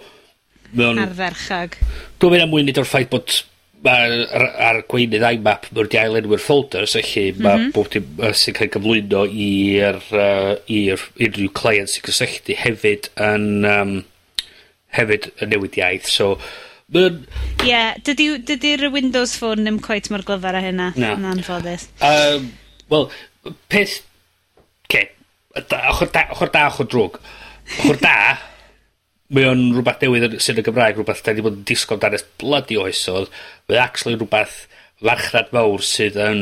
mewn... Arferchag. Dwi'n mynd am mwy nid o'r ffaith bod ar, ar, ar gweinydd IMAP mae'r di ailenwyr folders, felly mae mm -hmm. bob dim uh, sy'n cael gyflwyno i'r uh, i'r unrhyw client sy'n cysylltu hefyd yn um, hefyd yn newid iaith. So, Ie, yeah, dydy'r dydy Windows Phone ddim coet mor glyfar a hynna, na. yn anffodus. Um, Wel, peth... Ce, okay. ochr da, ochr da, ochr drwg. Ochr da, mae o'n rhywbeth newydd yn sy'n y Gymraeg, rhywbeth da ni bod yn disgo dan ys blydi oesodd, mae actually rhywbeth farchnad mawr sydd yn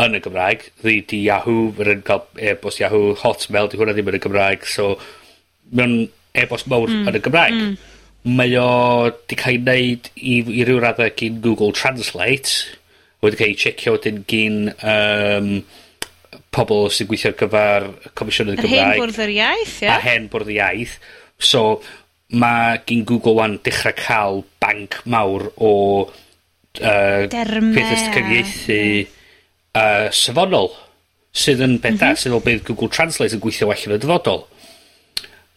yn y Gymraeg, ddi di Yahoo, mae'n yn cael e-bost Yahoo, Hotmail, di hwnna ddim yn y Gymraeg, so mae'n e-bost mawr mm. yn y Gymraeg. Mm. Mae o di cael ei wneud i, i ryw raddau gyn Google Translate, wedi cael ei checio wedyn gyn um, pobl sy'n gweithio ar gyfer Comisiynydd Gymraeg. A hen bwrdd yr iaith, ia? A hen bwrdd yr iaith. So, mae gin Google One dechrau cael banc mawr o yy... Derme ...pethe cyfieithu yy safonol, sydd yn peth da... Mhm. sydd o beth Google Translate yn gweithio well yn y dyfodol.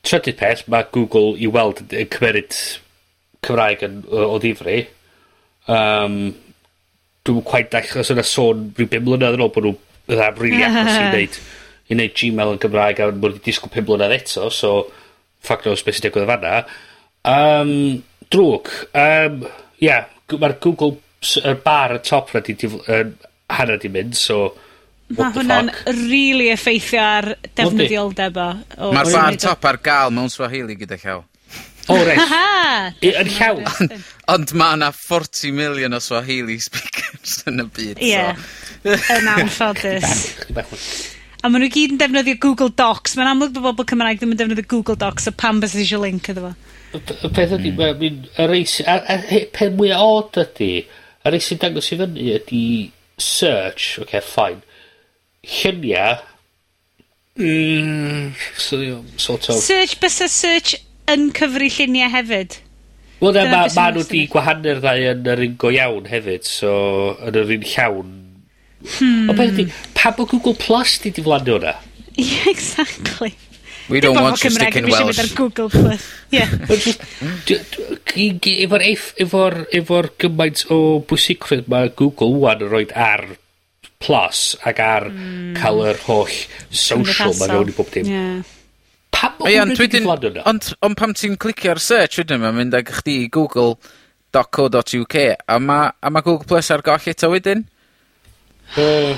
Trydydd peth, mae Google i weld yn cymeryd Cymraeg yn, o, o ddifri. Um, Dwi'n yn quite dall, os yna sôn rhyw 5 mlynedd yn ôl bod nhw fydda rili agos i wneud, i wneud Gmail yn Gymraeg a bod wedi disgwyl 5 mlynedd eto, so fuck knows beth sy'n digwydd yn fanna. Um, drwg. Um, yeah, mae'r Google y bar y top na di, um, hana di mynd, so... Mae hwnna'n really effeithio ar defnyddioldeb o. Mae'r bar top ar gael mewn Swahili gyda llaw. O, reis. Yn llaw. Ond mae yna 40 milion o Swahili speakers yn y byd. Ie. Yn anffodus. A maen nhw gyd yn defnyddio Google Docs. Mae'n amlwg bod bobl Cymraeg ddim yn defnyddio Google Docs, so pam bys eisiau link iddo fo? Y p- y peth ydy, ma' fi'n y reis, a a he- peth mwya od ydy, y reis sy'n dangos i fyny ydy search oce fine llunia mm, so, sort of Search, bys y search yn cyfri lluniau hefyd. Wel, na, Dyna ma, beth sy'n ma nhw di gwahanu'r ddau yn yr un go iawn hefyd, so yn yr un llawn Hmm. O beth ydy, pa bod Google Plus di diflannu hwnna? Yeah, exactly. We don't want you sticking Welsh. Ar Google Plus. Yeah. efo'r efo'r efo'r gymaint o bwysigrwydd mae Google wan yn rhoi ar plus ac ar cael yr holl social mae mewn i bob dim. Yeah. Pam o hwnnw wedi diflannu hwnna? Ond on pam ti'n clicio ar search wedyn mae'n mynd ag chdi i Google.co.uk a mae ma Google Plus ar goll eto wedyn? Uh,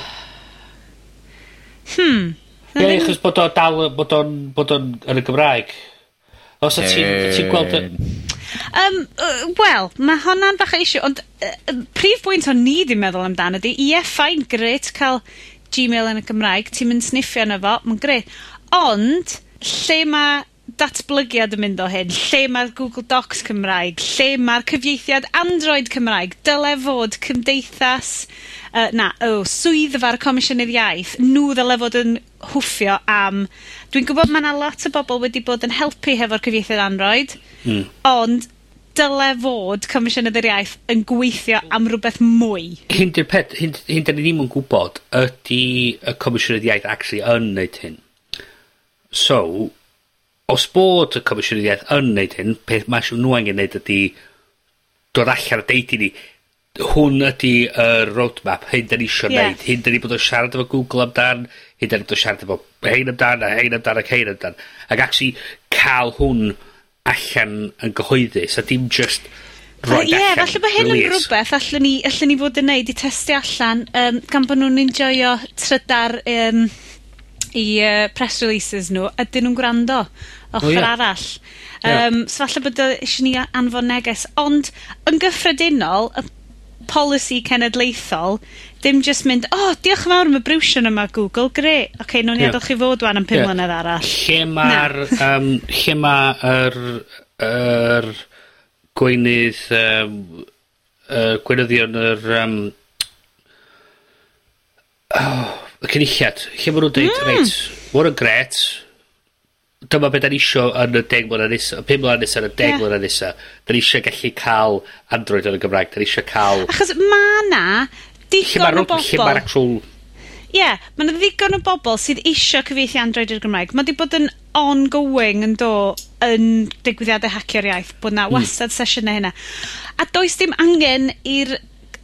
hmm. Ie, achos bod o dal, bod o'n, bod o'n yn y Gymraeg. Os ti'n ti, ti gweld... Um, uh, Wel, mae hwnna'n bach eisiau, ond uh, prif bwynt o'n ni ddim meddwl amdano ydy, ie, yeah, ffain, gret cael Gmail yn y Gymraeg, ti'n mynd sniffio yna fo, mae'n gret. Ond, lle mae datblygiad yn mynd o hyn? Lle mae'r Google Docs Cymraeg? Lle mae'r cyfieithiad Android Cymraeg? Dyle fod cymdeithas, uh, na, o, oh, swyddfa'r Comisiynydd Iaith, nhw ddyle fod yn hwffio am... Dwi'n gwybod mae yna lot o bobl wedi bod yn helpu hefo'r cyfieithiad Android, mm. ond dyle fod Comisiynydd yr Iaith yn gweithio am rhywbeth mwy. Hyn di'r peth, hyn, hyn ni ddim yn gwybod ydy y Comisiynydd Iaith actually yn neud hyn. So, os bod y Comisiynydd Iaith yn neud hyn, peth mae ma' nhw angen neud ydy dod allan a deud i ni hwn ydy y roadmap, hyn da ni eisiau isio neud, hyn da ni bod yn siarad efo Google amdan, hyn da ni bod yn siarad efo rhein amdan, a rhein amdan, ac rhein amdan. Ac actually cael hwn allan yn gyhoeddus, a dim just roed Ie, allan. falle bod hyn yn rhywbeth allan ni, allan ni fod yn neud i testio allan, um, gan bod nhw'n enjoyo trydar um, i uh, press releases nhw, ydyn nhw'n gwrando ochr oh, yeah. arall. Um, yeah. So falle bod eisiau ni anfon neges, ond yn gyffredinol, y polisi cenedlaethol, dim just mynd, o, oh, diolch yn fawr am y brwsion yma Google, gre, oce, okay, nhw'n no, yeah. chi fod wan am 5 yeah. mlynedd arall. Lle mae'r, um, lle mae'r, er, gweinydd, um, er, gweinyddion yr, um, oh, y cynulliad, lle ma' nhw'n dweud, mm. reit, ma' yn gret, dyma beth da ni isio yn y 10 mlynedd nesa, 5 mlynedd nesa yn y 10 Ie. ...mlynedd nesa. da ni isio gallu cael Android yn y Gymraeg. da ni isio cael... Achos ma' 'na digon o bobol... Lle ma'r actual... Ie, yeah, ma' 'na ddigon o bobl sydd eisiau cyfieithu Android i'r Gymraeg. Mae wedi bod yn ongoing yn do yn digwyddiadau hacio'r iaith, bod 'na hmm. wastad sesiynau hynna. A does dim angen i'r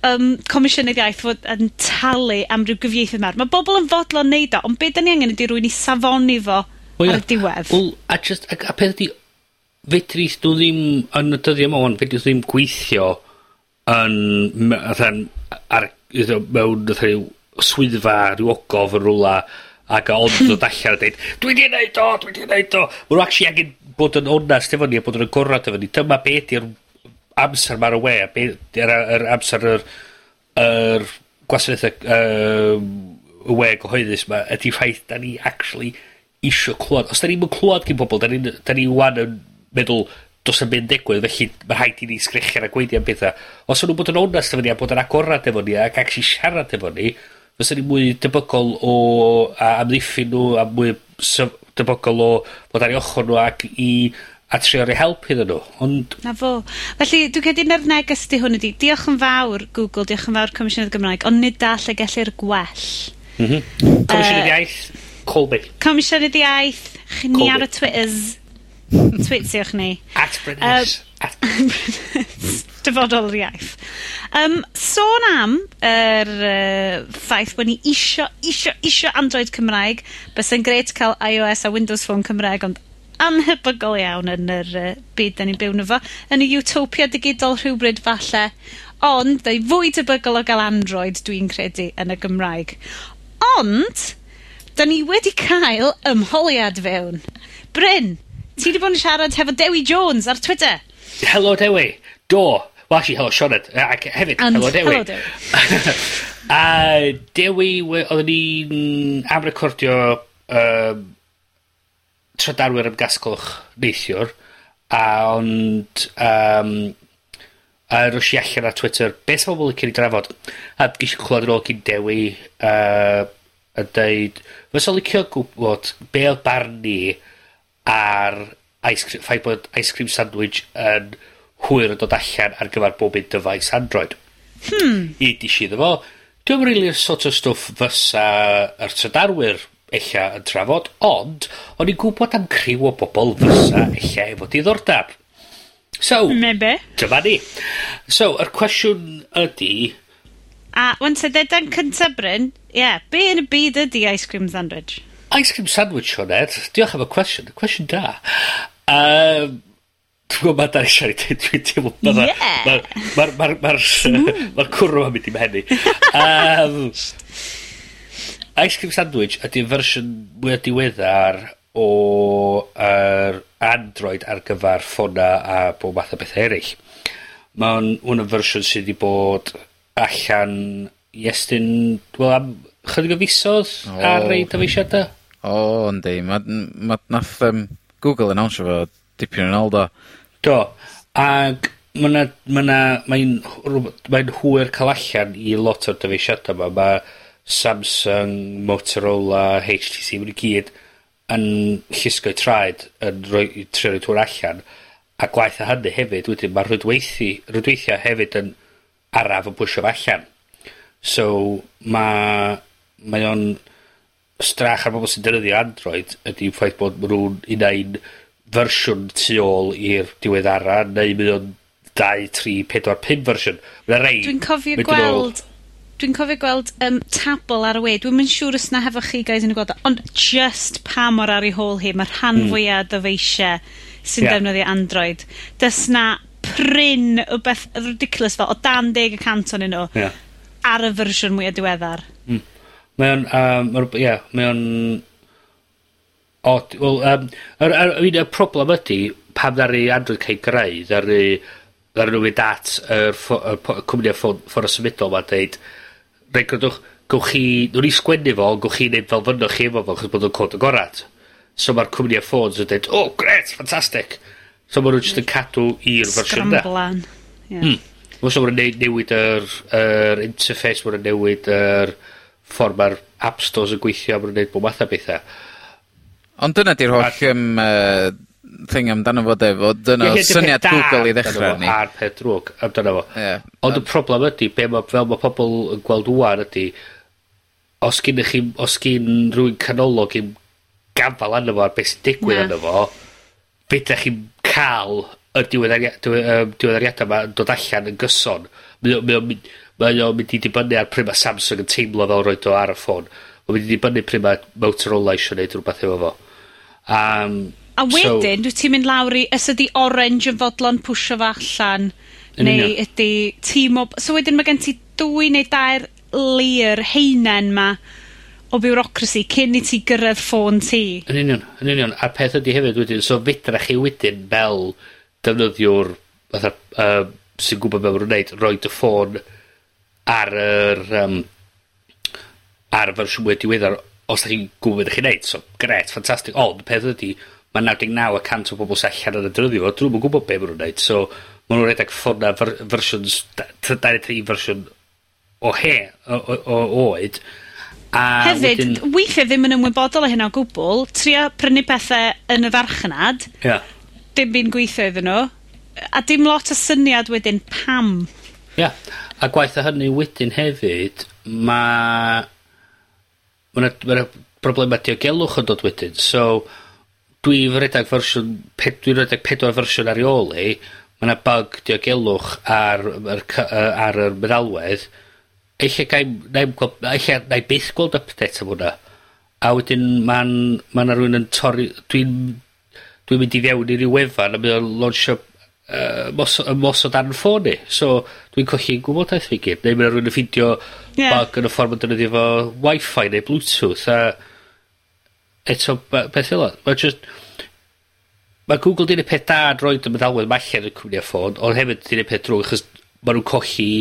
um, Comisiynydd Iaith fod yn talu am ryw gyfieithydd mawr. Mae bobl yn fodlon neud o, ond beth 'dan ni angen ydy rwy'n i safoni fo... O ia. ...ar y diwedd. Wel, a just, a, a peth ydi, fedri nw ddim, yn y dyddiau 'ma ŵan, fedri nw ddim gweithio yn my- fatha'n ar, mewn fatha ryw swyddfa, ryw ogof yn rwla, ac a ond dod allan a dweud dwi 'di neud o, dwi 'di neud o. Ma' nw actually angen bod yn onast efo ni a bod yn agorad efo ni. Dyma be' 'di'r amser ma'r awe, yr, yr amser yr, yr gwasanaethau um, y we gyhoeddus ma, ydy ffaith da ni actually isio clywed. Os da ni'n clywed gen pobl, da ni, da ni wan yn meddwl dos yn mynd digwydd, felly mae rhaid i ni sgrechian a gweithio am bethau. Os o'n nhw bod yn onest efo ni a bod yn agorad efo ni ac actually siarad efo ni, fysa ni mwy debygol o a amddiffyn nhw a mwy debygol o bod ar ei ochr nhw ac i a trio roi help iddyn nhw, ond... Na fo. Felly, dwi'n credu na'r neges di hwn ydi, diolch yn fawr Google, diolch yn fawr Comisiynydd Gymraeg, ond nid all y gellir gwell. Mm -hmm. Comisiynydd uh, Iaith, Colby. Comisiynydd Iaith, chi ni ar y Twitters. Twitiwch ni. At Brynnes. Uh, At Brynnes. Dyfodol yr iaith. Um, sôn am yr uh, ffaith bod ni isio, isio, isio Android Cymraeg, bys yn gret cael iOS a Windows Phone Cymraeg, ond anhybygol iawn yn yr uh, byd da ni'n byw na fo. Yn y utopia digidol rhywbryd falle. Ond, ddau fwy debygol o gael Android, dwi'n credu, yn y Gymraeg. Ond, da ni wedi cael ymholiad fewn. Bryn, ti wedi bod yn siarad hefo Dewi Jones ar Twitter. Helo Dewi. Do. Well, actually, helo Sioned. Ac hefyd, And helo Dewi. Hello Dewi. a Dewi, oedden ni'n am recordio um, trydarwyr am gasglwch neithiwr, a ond um, a rwys i allan ar Twitter, be' 'sa bobol cyn i drafod? A gesh i clywed yn ôl gin Dewi yy yn deud fysa licio gwybod be' oedd barn ni ar ice cream, ffaith bod ice cream sandwich yn hwyr yn dod allan ar gyfer bob un dyfais Android. Hmm. I dish i iddo fo. dwi'n rili really sort o stwff fysa yr trydarwyr eich yn trafod, ond o'n i'n gwybod am criw o bobl fysa ella efo diddordab. So, Maybe. dyma ni. So, yr cwestiwn ydy... A, wan se, dedan cyntaf Bryn, ie, yeah, be yn y byd ydy ice cream sandwich? Ice cream sandwich, Sioned, diolch am y cwestiwn, y cwestiwn da. Um, Dwi'n gwybod ma dan eisiau ni dweud, dwi'n teimlo bod mae'r ma, ma, ma, ma, ma, cwrw yn mynd i mewn um, Ice Cream Sandwich ydy'r fersiwn mwy diweddar o er Android ar gyfer ffona a bob math o bethau eraill. Mae'n hwn yn fersiwn sydd wedi bod allan i estyn, wel, am chydig o fisodd oh. ar rei dyfeisiadau. O, oh, yndi. Mae ma, nath um, Google announce fo dipyn yn ôl do. Do. Ag mae'n ma mae'n mae'n hwyr cael allan i lot o'r dyfeisiadau yma. Mae Samsung, Motorola, HTC, mae'n nw gyd yn llusgo i traed yn rhoi, trio roid hwn allan, a gwaith a hynny hefyd wedyn ma' rhwydweithi, rhwydweithiau hefyd yn araf yn pwsio fo allan. So mae mae o'n strach ar bobl sy'n defnyddio Android ydy ffaith bod ma' nhw'n unai'n fersiwn tu ôl i'r diweddara, neu mae o'n 2, 3, 4, 5 fersiwn. Mae rei... Dwi'n cofio gweld dwi'n cofio gweld um, tabl ar y we. Dwi'n mynd siŵr os na hefo chi guys yn y gweld, ond just pa mor ar ei hôl hi, mae'r rhan mm. fwyaf dyfeisiau sy'n yeah. defnyddio Android. Dys na pryn o beth ridiculous fel, o dan 10% o'n nhw, yeah. ar y fersiwn mwyaf diweddar. Mm. Mae o'n, um, ie, yeah, mae o'n... Od, wel, um, yr, yr, yr, yr problem ydy, pam ddari Android cael greu, ddari, ddari nhw mynd at y er, er, cwmniau ffôn, ffôn y symudol ma'n deud, neu godwch, gowch chi, nhw'n i sgwennu fo, gwch chi wneud fel fynnwch chi efo fo, chos bod o'n cod y gorad. So mae'r cwmni a ffôns yn dweud, oh, gret, ffantastic. So mae nhw'n just yn cadw i'r fersiwn da. Sgramblan. Yeah. Mm. Mwys o'n newid yr, yr interface, mae'n newid yr ffordd mae'r app stores yn gweithio, mae'n newid bod math o bethau. Ond dyna di'r holl um, uh, thing amdano fo defo, dyna yeah, syniad Google i ddechrau ni. A'r peth drwg amdano fo. Yeah. Ond y problem ydy, be ma, fel mae pobl yn gweld wwan ydy, os gyn, chi, os gyn rhywun canolog i'n gafel arno fo ar beth sy'n digwydd arno fo, beth ydych chi'n cael y diweddariadau yma yn dod allan yn gyson. Mae o'n mynd i dibynnu ar pryd mae Samsung yn teimlo fel roed o ar y ffôn. Mae'n mynd i dibynnu pryd mae Motorola eisiau gwneud rhywbeth efo fo. Um, A wedyn, so, dwi ti'n mynd lawr i, ys ydi orange yn fodlon pwysio fo allan, neu ydi tîm o... So wedyn mae gen ti dwy neu dair layer heinen ma o bureaucracy cyn i ti gyrraedd ffôn ti. Yn union, yn union. A'r peth ydi hefyd wedyn, so fedra chi wedyn fel defnyddiwr fatha, uh, sy'n gwybod beth mae'n wneud, roed y ffôn ar yr um, ar y fersiwn mwy diweddar os da chi'n gwybod beth chi'n neud. So, gret, ffantastig. Ond, peth ydi, ma' naw deg naw y cant o bobl sy allan yn y dyddiwr, 'dyn nw'm yn gwbo be' ma' nw'n neud, so maen nhw'n redeg ffona fyr- fersiwns da- ty- dau ddeg tri fersiwn o he- o o o oed, a Hefyd, wedyn... weithiau ddim yn ymwybodol o hynna o gwbl, trio prynu pethau yn y farchnad. Ia. Dim byd gweithio iddyn nhw. A dim lot o syniad wedyn pam. Ia. A gwaith o hynny wedyn hefyd, ma' ma' 'na ma' 'na broblema diogelwch yn dod wedyn. So, dwi'n redeg fersiwn ped- dwi'n redeg pedwar fersiwn ar ei ôl i, mae yna bug diogelwch ar ar, cy- ar y meddalwedd, eich gai'm nai'm gweld ella nai byth gweld update am hwnna. A wedyn ma'n ma' 'na rywun yn torri dwi'n dwi'n mynd i fewn i ryw wefan a mae o'n launchio yy mos- ymosod ar'n ffôn i. So dwi'n colli gwybodaeth fi gyd. Neu ma' 'na rywun yn ffindio... Ie. ...bug yn y ffor ma' defnyddio fo Wifi neu Bluetooth a eto ma' peth fel 'a. Ma' jyst ma' Google 'di neud peth da yn roid y meddalwedd 'ma allan cwmni a ffôn, ond hefyd 'di neud peth drwg achos ma' nw'n colli...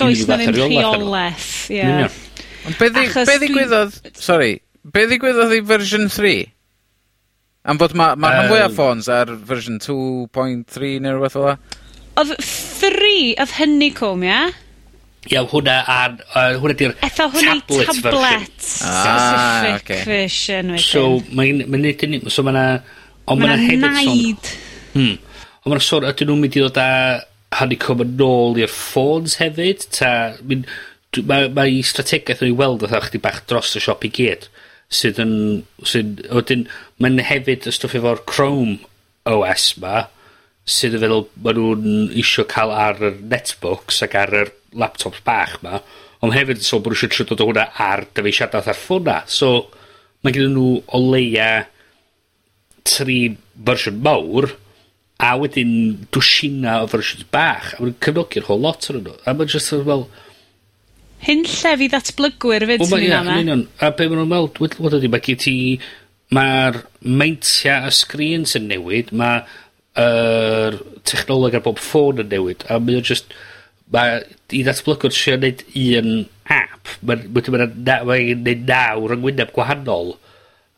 Does 'na ddim rheolaeth, ie. Yn union. Ond be' ddi... Achos... Be' ddigwyddodd, Sorry. be' ddigwyddodd i version 3? Am fod ma', ma rhan fwya o ffôns ar version two point three neu rhywbeth fel 'a? 3 oedd hynny Honeycomb, ie? Iawn, hwnna ar... Uh, hwnna di'r tablet, tablet version. Ah, oce. Okay. version wedyn. So, mae'n ma nid yn... So, mae'na... Ond mae'na hefyd naid. Hmm. Ond mae'na sôn, ydyn nhw'n mynd i ddod â Honeycomb yn ôl i'r ffôns hefyd? Ta... Mae'n ma, ma i strategaeth yn ei weld oedd chdi bach dros y siop i gyd sydd yn... Sydd, wedyn, mae'n hefyd y stwff efo'r Chrome OS ma, sydd yn feddwl ma' nhw'n isio cael ar yr netbooks ac ar yr laptops bach 'ma, ond hefyd yn sôn bo' nw isio trio dod o hwnna ar dyfeisiada ar ffona. So, mae gen nhw o leia tri fersiwn mawr, a wedyn dwsina o fersiwn bach, a mae'n cyfnogi'r cefnogi'r whole lot o'n nhw. A mae'n just fel, well, Hyn llef i ddatblygwyr fyd sy'n un yma. Union. A be maen nhw'n weld, wedi, mae gen ti, mae'r meintia y sgrin sy'n newid, mae yr technoleg ar bob ffôn yn newid, a mae o just mae i ddatblygwr trio neud un app mae'n ma na, ma neud nawr yng gwahanol,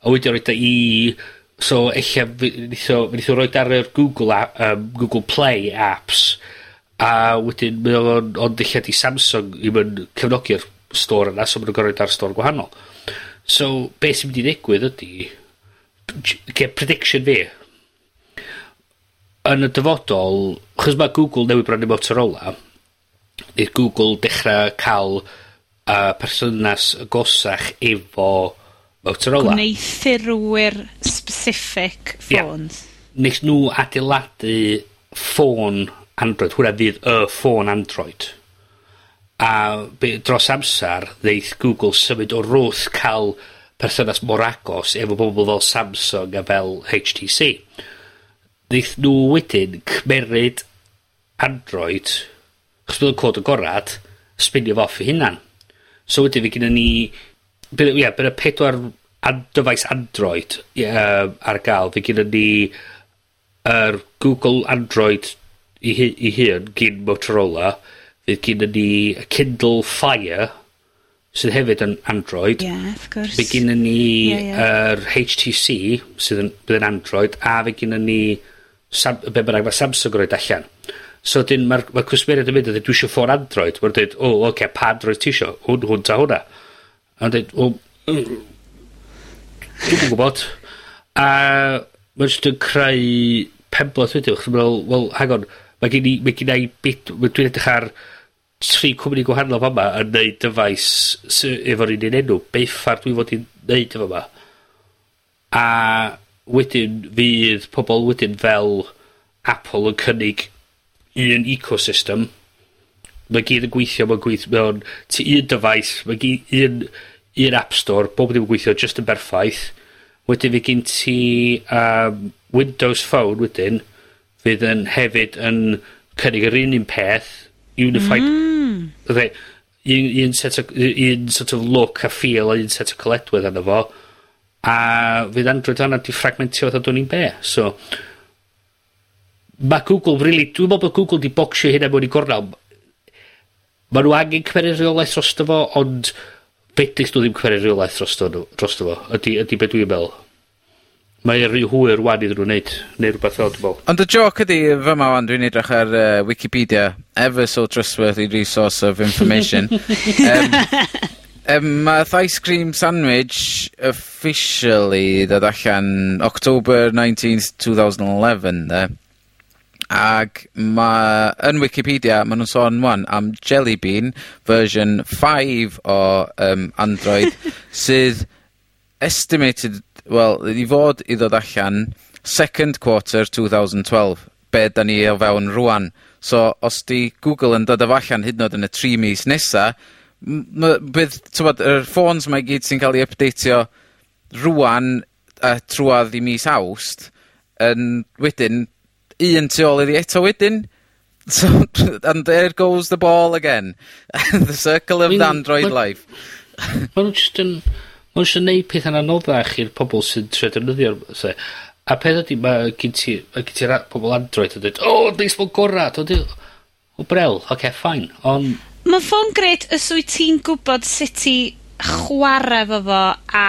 a wedi roed i So, eich ella, nith o roed ar yr Google, app, um, Google Play apps, a wedyn, mae o'n ond ella di Samsung i mewn cefnogi'r store yna, so maen nhw'n gorfod ar store gwahanol. So, be sy'n mynd i ddigwydd ydy, ge prediction fi, yn y dyfodol, chos mae Google newydd brynu Motorola, neith Google dechra ca'l uh, perthynas agosach efo Motorola. Gwneithurwyr specific phones. Yeah. Nes nhw adeiladu ffôn Android. hwnna fydd y ffôn Android. A be, dros amser, ddeith Google symud o wrth cael perthynas mor agos efo bobl fel Samsung a fel HTC neith nhw wedyn cymeryd Android, chos bydd o'n cod agorad, spinio fo off i hunan. So wedyn fi gyda ni, bydd yeah, y pedwar an, dyfais Android yeah, um, ar gael. Fi gyda ni yr er Google Android i, i hun gyn Motorola. Fydd gyda ni Kindle Fire, sydd hefyd yn Android. Ie, Yeah, of course. Fe gyda ni yr yeah, yeah. er HTC, sydd yn, bydd yn Android, a fe gyda ni Sam, be bynnag mae Samsung roed allan. So dyn mae'r ma cwsmeriad yn mynd a dweud dwi eisiau ffôn Android. Mae'n dweud, o, oh, oce, okay, pa Android ti eisiau? Hwn, hwn ta hwnna. A mae'n dweud, o, mm, dwi'n gwybod. A mae'n jyst yn creu penblod wedyn. Chdwi'n meddwl, wel, hang on, mae gen i, mae gen i bit, dwi'n edrych ar tri cwmni gwahanol fama yn neud dyfais efo'r un un enw. Beiffar dwi fod i'n neud efo yma. A wedyn fydd pobl wedyn fel Apple yn cynnig un ecosystem, mae gyd yn gweithio ma'n gweithio mewn ti un dyfais, mae gyd un, un app store, bob ddim yn gweithio just yn berffaith. Wedyn fydd gen ti um, Windows Phone wedyn, fydd yn hefyd yn cynnig yr un un peth, unified... Mm. Dde, un, un, set o, un sort of look a feel a un set o coledwedd arno fo a fydd Android yna 'di fragmentio fatha dwn i'm be. So mae Google really dwi'n meddwl bod Google 'di bocsio hynna mewn i gornel. mae nhw angen cymeru reolaeth dros fo, ond fedrith nhw ddim cymeru reolaeth drosto nw, fo, ydy, ydy beth dwi'n meddwl. Mae rhy hwyr wan iddyn nhw wneud, neu rhywbeth fel dwi'n meddwl. Ond y joc ydi, fyma wan, dwi'n edrych ar uh, Wikipedia, ever so trustworthy resource of information. um, um, ice cream sandwich officially ddod allan October 19th, 2011, 'de, ag ma' yn Wikipedia, ma' nhw'n sôn 'wan am Jelly Bean version 5 o um, Android sydd estimated well, i fod i ddod allan second quarter two thousand twelve. Be' da ni o fewn rwan. So os 'di Google yn dod o fo allan hyd yn oed yn y tri mis nesa m- ma' bydd t'mod yr ffôns mae gyd sy'n cael ei ypdeitio rwan a trwadd i mis Awst yn wedyn un tu ôl iddi eto wedyn. So and there goes the ball again. the circle of Android ma, life. ma' nw just yn ma' nw jyst yn neud petha'n anoddach i'r pobl sy'n trio defnyddio se. A peth ydi, ma' gen ti, ma' gen ti'r a- pobol Android yn dweud, o, oh, baseball gorau, o, brel, oce, okay, fine, ond Mae ffôn gret os wyt ti'n gwybod sut i chwarae 'fo fo a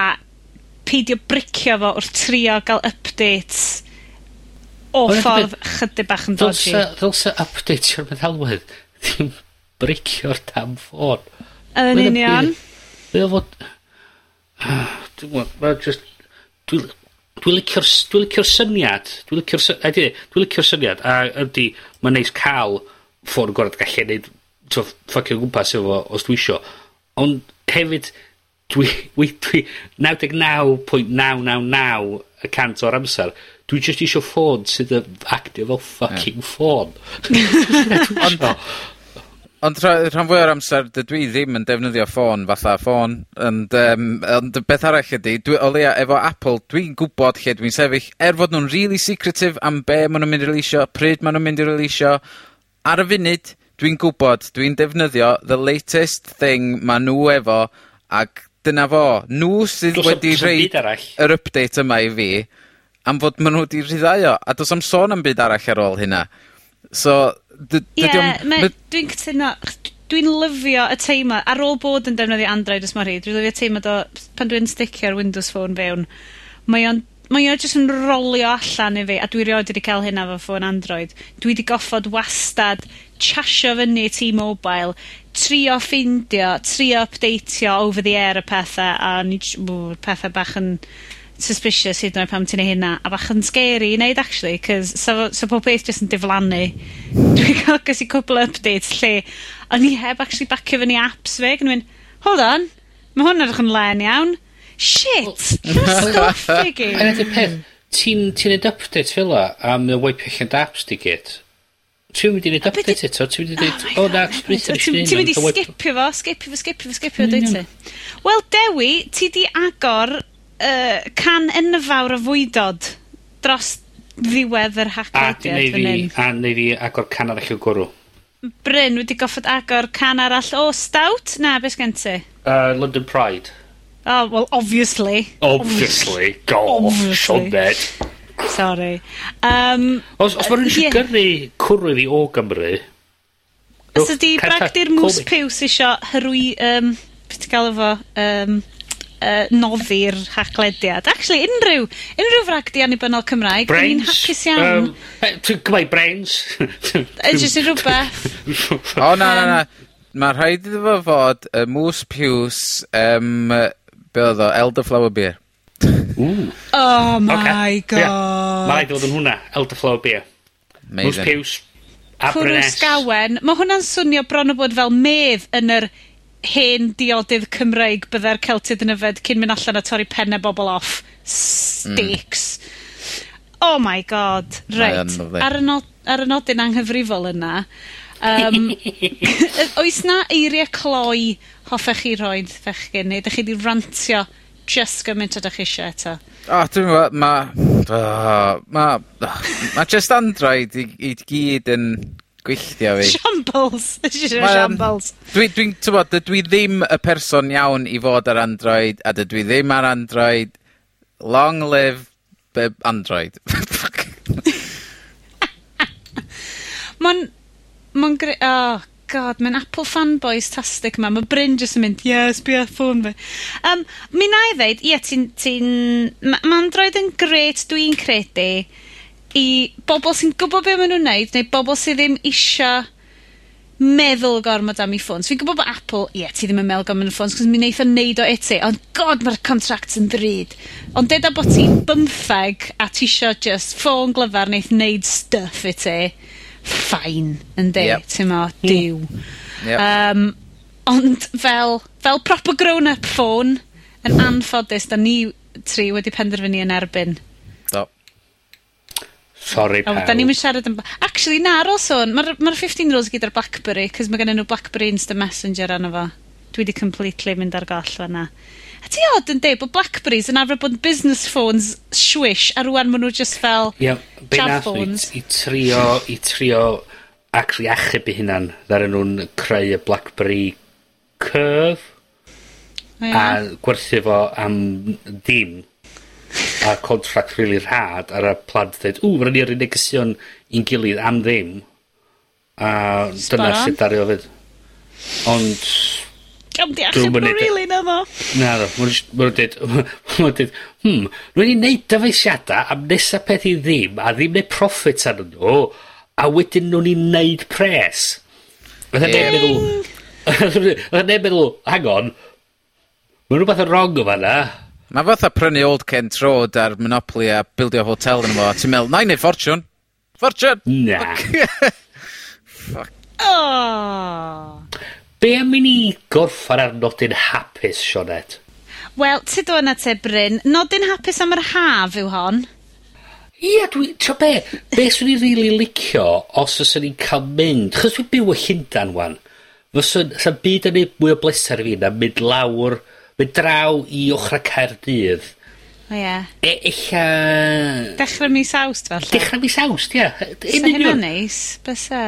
peidio bricio fo wrth trio gael updates o ffordd chydig bach yn dodgy. Ddylsa, ddylsa update i'r meddalwedd ddim bricio'r tam ffôn. Yn union. Mae o fod... Mae just... Dwi'n dwi licio'r dwi licio syniad. Dwi'n licio'r syniad. Dwi'n licio'r syniad. A ydy, mae'n neis cael ffôn gorau gallu neud t'o' ffycio gwmpas efo os dwi isio, ond hefyd dwi dwi, dwi naw deg naw pwynt naw naw naw y cant o'r amser. Dwi just isio ffôn sydd yn actio fel fucking ffôn. Ond... Ond rhan fwy o'r amser, dydw i ddim yn defnyddio ffôn fatha ffôn, ond, um, ond beth arall ydy, dwi, o leia efo Apple, dwi'n gwybod lle dwi'n sefyll, er fod nhw'n really secretive am be maen nhw'n mynd i releasio, pryd maen nhw'n mynd i releasio, ar y funud, dwi'n gwybod, dwi'n defnyddio the latest thing ma' nhw efo, ac dyna fo. Nhw sydd do's wedi rhoid yr update yma i fi, am fod ma' nhw wedi rhyddhau o, a does am sôn am byd arall ar ôl hynna. So, Ie, yeah, dwi'n cytuno, dwi'n lyfio y teimlad, ar ôl bod yn defnyddio Android ys mae rhaid, dwi'n lyfio teimlad o pan dwi'n sticio'r Windows Phone fewn. Mae o'n mae o jyst yn rolio allan i fi, a dwi rioed wedi cael hynna fo ffôn Android. Dwi wedi goffod wastad chasio fyny T-Mobile, trio ffindio, trio updateio over the air y pethau, a o'n j- ww, pethe bach yn suspicious hyd yn oed pam ti'n neu' hynna, a bach yn scary i wneud actually, 'c'os so, so pob peth jyst yn diflannu. Dwi'n cael gys i cwbl o updates lle o'n i heb actually bacio fyny apps fe gan yn mynd, hold on, mae hwn edrych yn len iawn. Shit! Llawer stuff i gyd. A dyna 'di'r peth, ti'n ti neud update fel 'a, a mae o allan apps di gyd. Ti'n mynd i neud update eto, Ti'n ti wedi oh dweud, o oh, na, ti'n mynd i skipio fo, skipio fo, skipio fo, skipio fo, dweud ti. Wel, Dewi, ti di agor uh, can enfawr o fwydod dros ddiwedd yr hacklediad fan hyn. A neu fi agor can arall o gwrw. Bryn wedi goffod agor can arall o stout? Na, beth gen ti? Uh, London Pride. Oh, well, obviously. Obviously. obviously. Gosh, obviously. Sorry. Um, Os, os ma' rywun eisiau gyrru cwrw i fi o Gymru... Os ydi bragd i'r mws piws isio hyrwy Um, be' ti galw fo, yym, yy, noddi'r hachlediad. Actually, unrhyw, unrhyw fragdi annibynnol Cymraeg, 'dyn ni'n hapus iawn. Yym, ti'n gwbod brains? Yy jyst i rwbeth. O na na na. Mae rhaid iddo fo fod y mws piws Um, be' oedd o, elderflower beer. Ooh. Oh my okay. god. Yeah. Mae rhaid i fod yn hwnna, Elderflow beer. Mwys piws, Cwrws gawen. Mae hwnna'n swnio bron o bod fel medd yn yr hen diodydd Cymreig bydda'r Celtid yn yfed cyn mynd allan a torri penne bobl off. Steaks. Mm. Oh my god. Right. Ar y, not, ar y nodyn anghyfrifol yna. Um, oes na eiriau cloi hoffech chi roed fechgyn neu ydych chi wedi rantio just gymaint ydych chi eisiau eto. O, oh, dwi'n meddwl, mae... Oh, mae... Oh, mae just Android i, i gyd yn gwylltio fi. Shambles. shambles. Dwi'n, dwi, dwi, dwi, dwi ddim y person iawn i fod ar Android, a dydw i ddim ar Android. Long live Android. Mae'n... Mae'n gre... Oh, God, mae'n Apple fanboys tastic yma. Mae Bryn jyst yn mynd, yes, be sbia ffôn fi. Um, mi na i ddeud, ie, yeah, ti'n... Ti mae ma Android yn gret, dwi'n credu, i bobl sy'n gwybod be maen nhw'n neud, neu bobl sydd ddim isio meddwl gormod am ei ffôns. Fi'n gwybod bod Apple, ie, yeah, ti ddim yn meddwl gormod am ei ffôns, cos mi wneith o'n neud o eti, ond god, mae'r contract yn ddrud. Ond deda bod ti'n bymtheg a ti isio just ffôn glyfar neith neud stuff i ti, ffain, yndi? Yep. T'mo, diw. Yep. Um, ond fel, fel proper grown up phone, yn anffodus da ni tri wedi penderfynu yn erbyn. Do. Sorry, pawb. Da ni'n ni'm yn siarad. Actually na, ar ôl sôn, 15 ma'r fifteen year olds i Blackberry, 'c'os mae gen nhw Blackberry Instant Messenger arno fo. Dwi wedi completely mynd ar goll fan'na. A ti od yn deud bod Blackberries yn arfer bod yn business phones swish, a rwan maen nhw just fel... Ie, be nath nhw, i, i trio, i trio actually achub i hunan, ddaren nhw'n creu y Blackberry Curve, oh, yeah. a gwerthu fo am dim, a contract really rhad, ar y plant dweud, ww, rydyn ni'n rhoi negesion i'n gilydd am ddim, a Spot dyna sydd dario fyd. Ond, Am di achub nhw e. rili na ddo. Na ddo, ma' dweud, ma' dweud, hmm, rwy'n i wneud dyfeisiadau am nesa peth i ddim, a ddim neud profit arnyn nhw, a wedyn nhw'n i wneud pres. Fydda neb meddwl, fydda neb meddwl, hang on, ma' rhywbeth yn wrong o fanna. Mae fatha prynu Old Kent Road ar Monopoly a bildio hotel yn fo, a ti'n meddwl, na i neud ffortiwn. Ffortiwn! Na. Fuck. Oh. Be am i ni gorffan ar nodyn hapus, Sionet? Wel, ti dod yna te, Bryn. Nodyn hapus am yr haf yw hon. Ia, dwi... Tro be? Be swn i'n rili really licio os os ni'n cael mynd... Chos dwi'n byw y Llundan, wan. Fyswn... Sa'n byd yn neud mwy o bleser i fi na mynd lawr... Mynd draw i ochr Caerdydd. O ie. E, eich... Dechrau mis awst fel Dechrau mis awst, ie. Yeah. Sa hynna'n neis, bysa.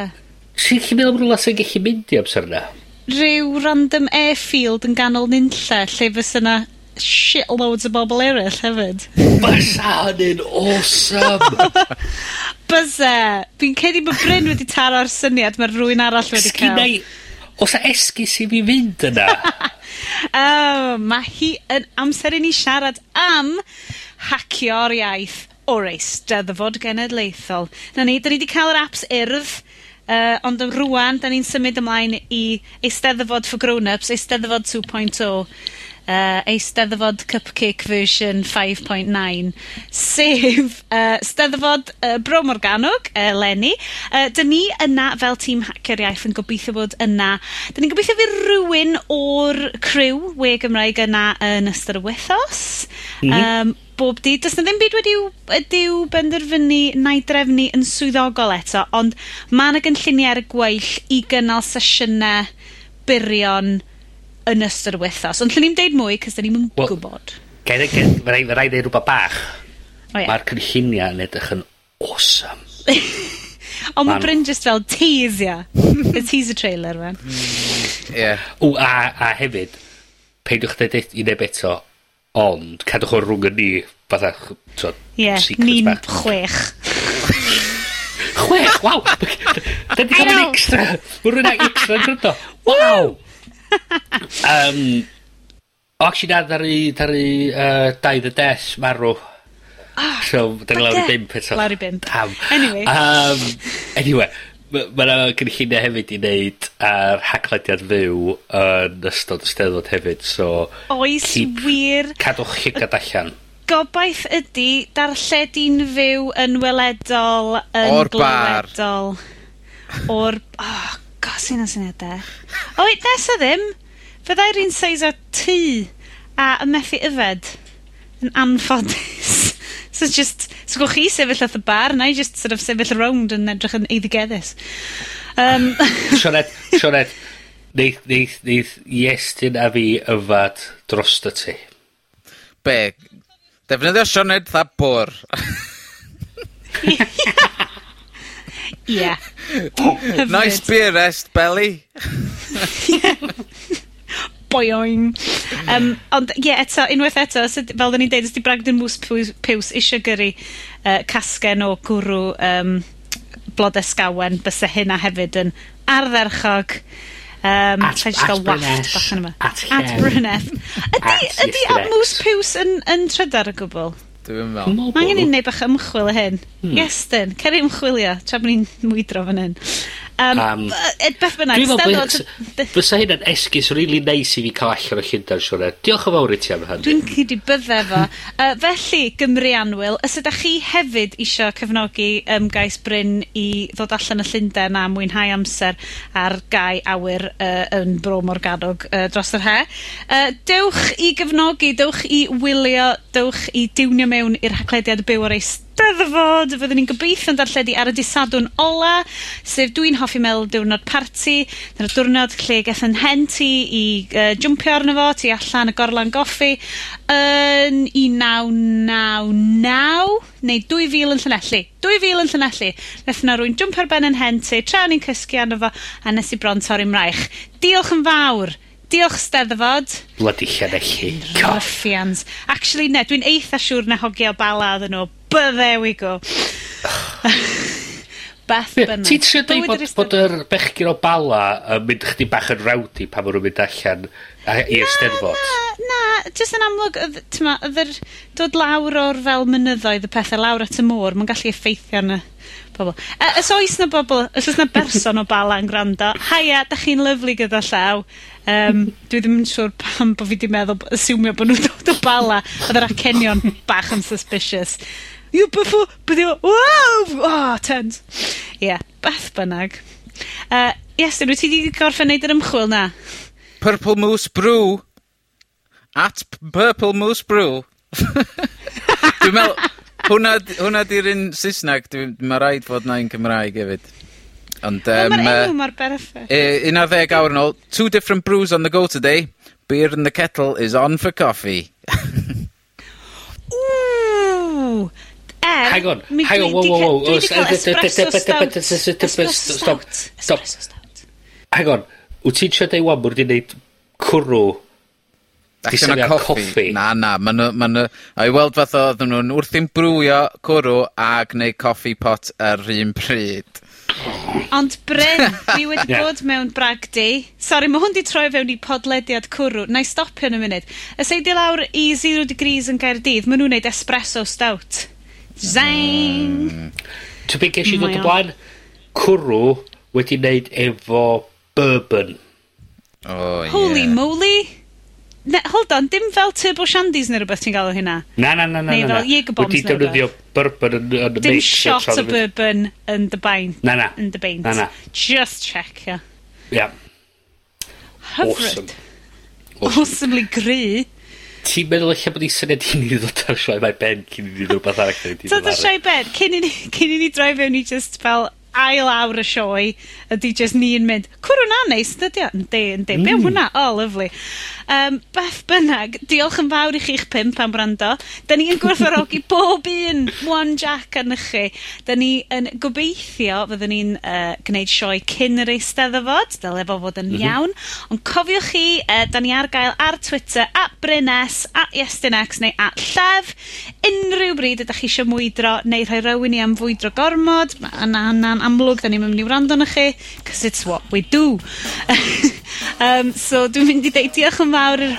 Ti'n chi'n meddwl am rhywle sy'n gallu mynd i amser yna? rhyw random airfield yn ganol nunlle lle fysa yna shitloads o bobl eraill hefyd. Bysa hynny'n awesome! Bysa! Fi'n cedi bod Bryn wedi taro'r syniad mae rhywun arall wedi cael. Sgynna os a esgus i fi fynd yna? oh, mae hi yn amser i ni siarad am hacio'r iaith o'r Eisteddfod Genedlaethol. Na ni, da ni wedi cael yr apps urdd Uh, ond rwan, da ni'n symud ymlaen i Eisteddfod for Grownups, Eisteddfod 2.0 uh, Eisteddfod cupcake version 5.9, sef uh, steddfod uh, Bro Morganog, uh, Lenny. Uh, dyn ni yna fel tîm hacker Iaith yn gobeithio bod yna. Dyn ni'n gobeithio fydd rhywun o'r criw we Gymraeg yna yn ystod y wythos. Mm -hmm. um, bob dydd. Does na ddim byd wedi'w ydyw benderfynu neu drefnu yn swyddogol eto, ond mae yna gynlluniau ar y gweill i gynnal sesiynau byrion yn ystod y wythnos. Ond lle ni'n deud mwy, cys da ni'n well, well, gwybod. Gael, gael, fe rai, neud rhywbeth bach. Oh, yeah. Mae'r cynlluniau yn edrych yn awesome. Ond mae Bryn just fel tease, y teaser trailer, man. Ie. Yeah. O, a, a hefyd, peidiwch dweud i neb eto, ond cadwch o'r rhwng yn ni, fatha, so, yeah, ni'n chwech. chwech, waw! Dyna di cael extra! Mae rhywun extra yn gryndo. Waw! um, o, actually, na, ddari, ddari uh, dau the death marw. Oh, so, da ni lawr i bimp eto. Lawr i bimp. Am. Anyway. Um, anyway, mae yna gynllunio hefyd i wneud ar haglediad fyw yn ystod y steddod hefyd, so... Oes keep, wir... Cadwch llygad allan. Gobaith ydy darlledi'n fyw yn weledol, yn O'r bar. O'r... Oh, sy'n o'n o da. O, nesa ddim. Fyddai'r un seis o tŷ a y methu yfed yn anffodus. so just, so gwch chi sefyll at y bar, na i just sort of sefyll around yn edrych yn eiddigeddus. Um, Sionet, Sionet, neith, neith, neith Iestyn a fi yfad dros y ti. Be? Defnyddio Sioned dda bwr. Yeah. Nice beer rest Belly. Boioing. Um, ond ie, yeah, eto, unwaith eto, os yd- fel da ni'n deud, os 'di Bragdon Moose Pwys Piws isio gyrru uh, casgen o gwrw um, blode sgawen, byse hynna hefyd yn ardderchog. Um, At- rhaid at gael wallt Bryneth, bach yno fo. at Llew. At Bryneth. Ydi, At ydi Ab Piws yn, yn trydar y gwbl? Dwi'n meddwl. Mae angen i'n neud bach ymchwil y hyn. Hmm. Iestyn, cer i ymchwilio, tra bod ni'n mwydro fan hyn. Um, um, beth bynnag, Steddfod... Fysa hyn yn esgus rili really neis i fi cael allan o Llundain, Sionet. Diolch yn fawr i ti am hynny. Dwi'n cyd i bydde fo. uh, felly, Gymru Anwyl, os ydych chi hefyd eisiau cefnogi ymgais Bryn i ddod allan y Llundain a mwynhau amser ar gau awyr uh, yn Bro Morgadog uh, dros yr he, uh, dewch i gefnogi, dewch i wylio, dewch i diwnio mewn i'r haglediad byw ar ei Brotherford, fyddwn ni'n gobeithio'n darlledu ar y disadwn ola, sef dwi'n hoffi meddwl diwrnod parti, dyna'r diwrnod lle gethon hen ti i uh, jwmpio arno fo, ti allan y gorlan goffi, yn 1999, neu 2000 yn Llanelli. 2000 yn Llanelli. Neth na rwy'n jwmpio ar ben yn hen ti, tra o'n i'n cysgu arno fo, a nes i bron torri mraich. Diolch yn fawr! Diolch Steddfod. Bloody Llanelli. Ruffians. Actually, ne, dwi'n eitha siŵr na hogia o bala oedden nhw. But there we go. Beth bynnag. Ti'n trio dweud bod, bod yr bechgyn o bala yn mynd chdi bach yn rawdi pan maen nhw'n mynd allan i'r steddfod? Na, na, jyst yn amlwg, tyma, yr dod lawr o'r fel mynyddoedd y pethau lawr at y môr, mae'n gallu effeithio yn y bobl. E, os oes na bobl, os oes na berson o bala yn gwrando, haia, da chi'n lyflu gyda llaw. Um, dwi ddim yn siŵr pam bod fi wedi meddwl, asiwmio bod nhw'n dod o bala, oedd yr acenion bach yn suspicious. UFO! Byddi o wow! Oh, tens. Ie, beth bynnag. Uh, yes, dyn nhw ti wedi gorffen neud yr ymchwil na? Purple Moose Brew. At Purple Moose Brew. Dwi'n meddwl, hwnna, hwnna 'di'r un Saesneg, dwi'n, ma' raid fod 'na un Cymraeg hefyd. Ond um, mae'r ma'r enw mor berffaith. Un ar ddeg awr yn ôl. Two different brews on the go today. Beer in the kettle is on for coffee. Ooh! Er, hang on, mi hang on, whoa, whoa, whoa, whoa, dwi di cael espresso wow, wow, wow. Stop, stop. Hang on, wyt ti'n siarad ei wan mwr di wneud cwrw Di syniad coffi. Na, na, ma'n... Ma a i weld fath oedden nhw'n wrthi'n brwio cwrw a gwneud coffi pot ar un pryd. Ond Bryn, fi wedi yeah. bod mewn brag di. Sorry, mae hwn di troi fewn i podlediad cwrw. Na i stopio yn y munud. Ys ei di lawr i 0 degrees yn Gaerdydd, maen nhw'n neud espresso stout. Zang! Ti'n byd gesh i ddod o blaen? Cwrw wedi wneud efo bourbon. Oh, yeah. Holy moly! Ne, hold on, dim fel turbo shandies neu rhywbeth ti'n gael o hynna. Na, na, na, na. Neu fel Jager Bombs neu rhywbeth. Wedi defnyddio bourbon yn, yn Dim shot o bourbon yn dy baint. Na, na. Yn dy baint. Na, na. Just check, yeah. Yeah. Hyfryd. Awesome. Awesome. Awesomely gry. Ti'n meddwl eich bod ni syniad i ni ddod ar sioe mae Ben cyn i ni ddod rhywbeth arall. Dod ar sioe Ben, cyn i ni, cyn i ni droi fewn i just fel ail awr y sioe, ydy jyst ni'n mynd, cwr hwnna neis, dydy o? Yndi, yndi, mm. be hwnna? O, oh, lyflu. Um, beth bynnag, diolch yn fawr i chi'ch pimp am brando. Da ni yn gwerthfarogi bob un one jack yn chi. Da ni yn gobeithio fyddwn ni'n uh, gwneud sioe cyn yr eisteddfod, dyle fo fod yn mm -hmm. iawn. Ond cofiwch chi, uh, da ni ar gael ar Twitter, at Brynes, at Iestynx neu at Llef. Unrhyw bryd ydych chi eisiau mwydro neu rhoi rywun i am fwydro gormod, mae yna yna'n amlwg, da ni'n mynd i wrando na chi, 'c'os it's what we do. um, so dwi'n mynd i ddeud diolch yn fawr i'r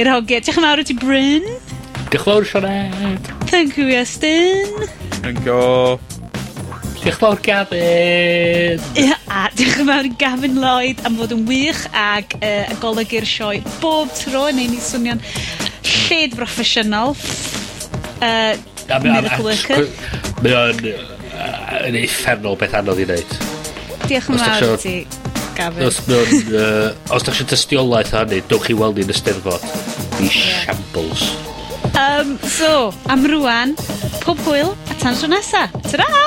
i'r hogia. Diolch yn fawr i ti Bryn. Diolch yn fawr Sioned. Thank you Iestyn. Thank you. Diolch yn fawr Gavin! Ia, a diolch yn fawr Gavin Lloyd am fod yn wych ag uh, y golygu'r sioe bob tro yn ein i swnio'n lled broffesiynol. Uh, miracle worker. Mae o'n yn effernol beth anodd i wneud. Diolch yn fawr ti, Gavin. Os, mewn, uh, os da chi dystiolaeth hynny, dowch chi weld i'n ysteddfod. Di shambles. Um, so, am rwan, pob hwyl a tan tro nesa. Ta-ra!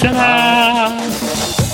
Ta-ra!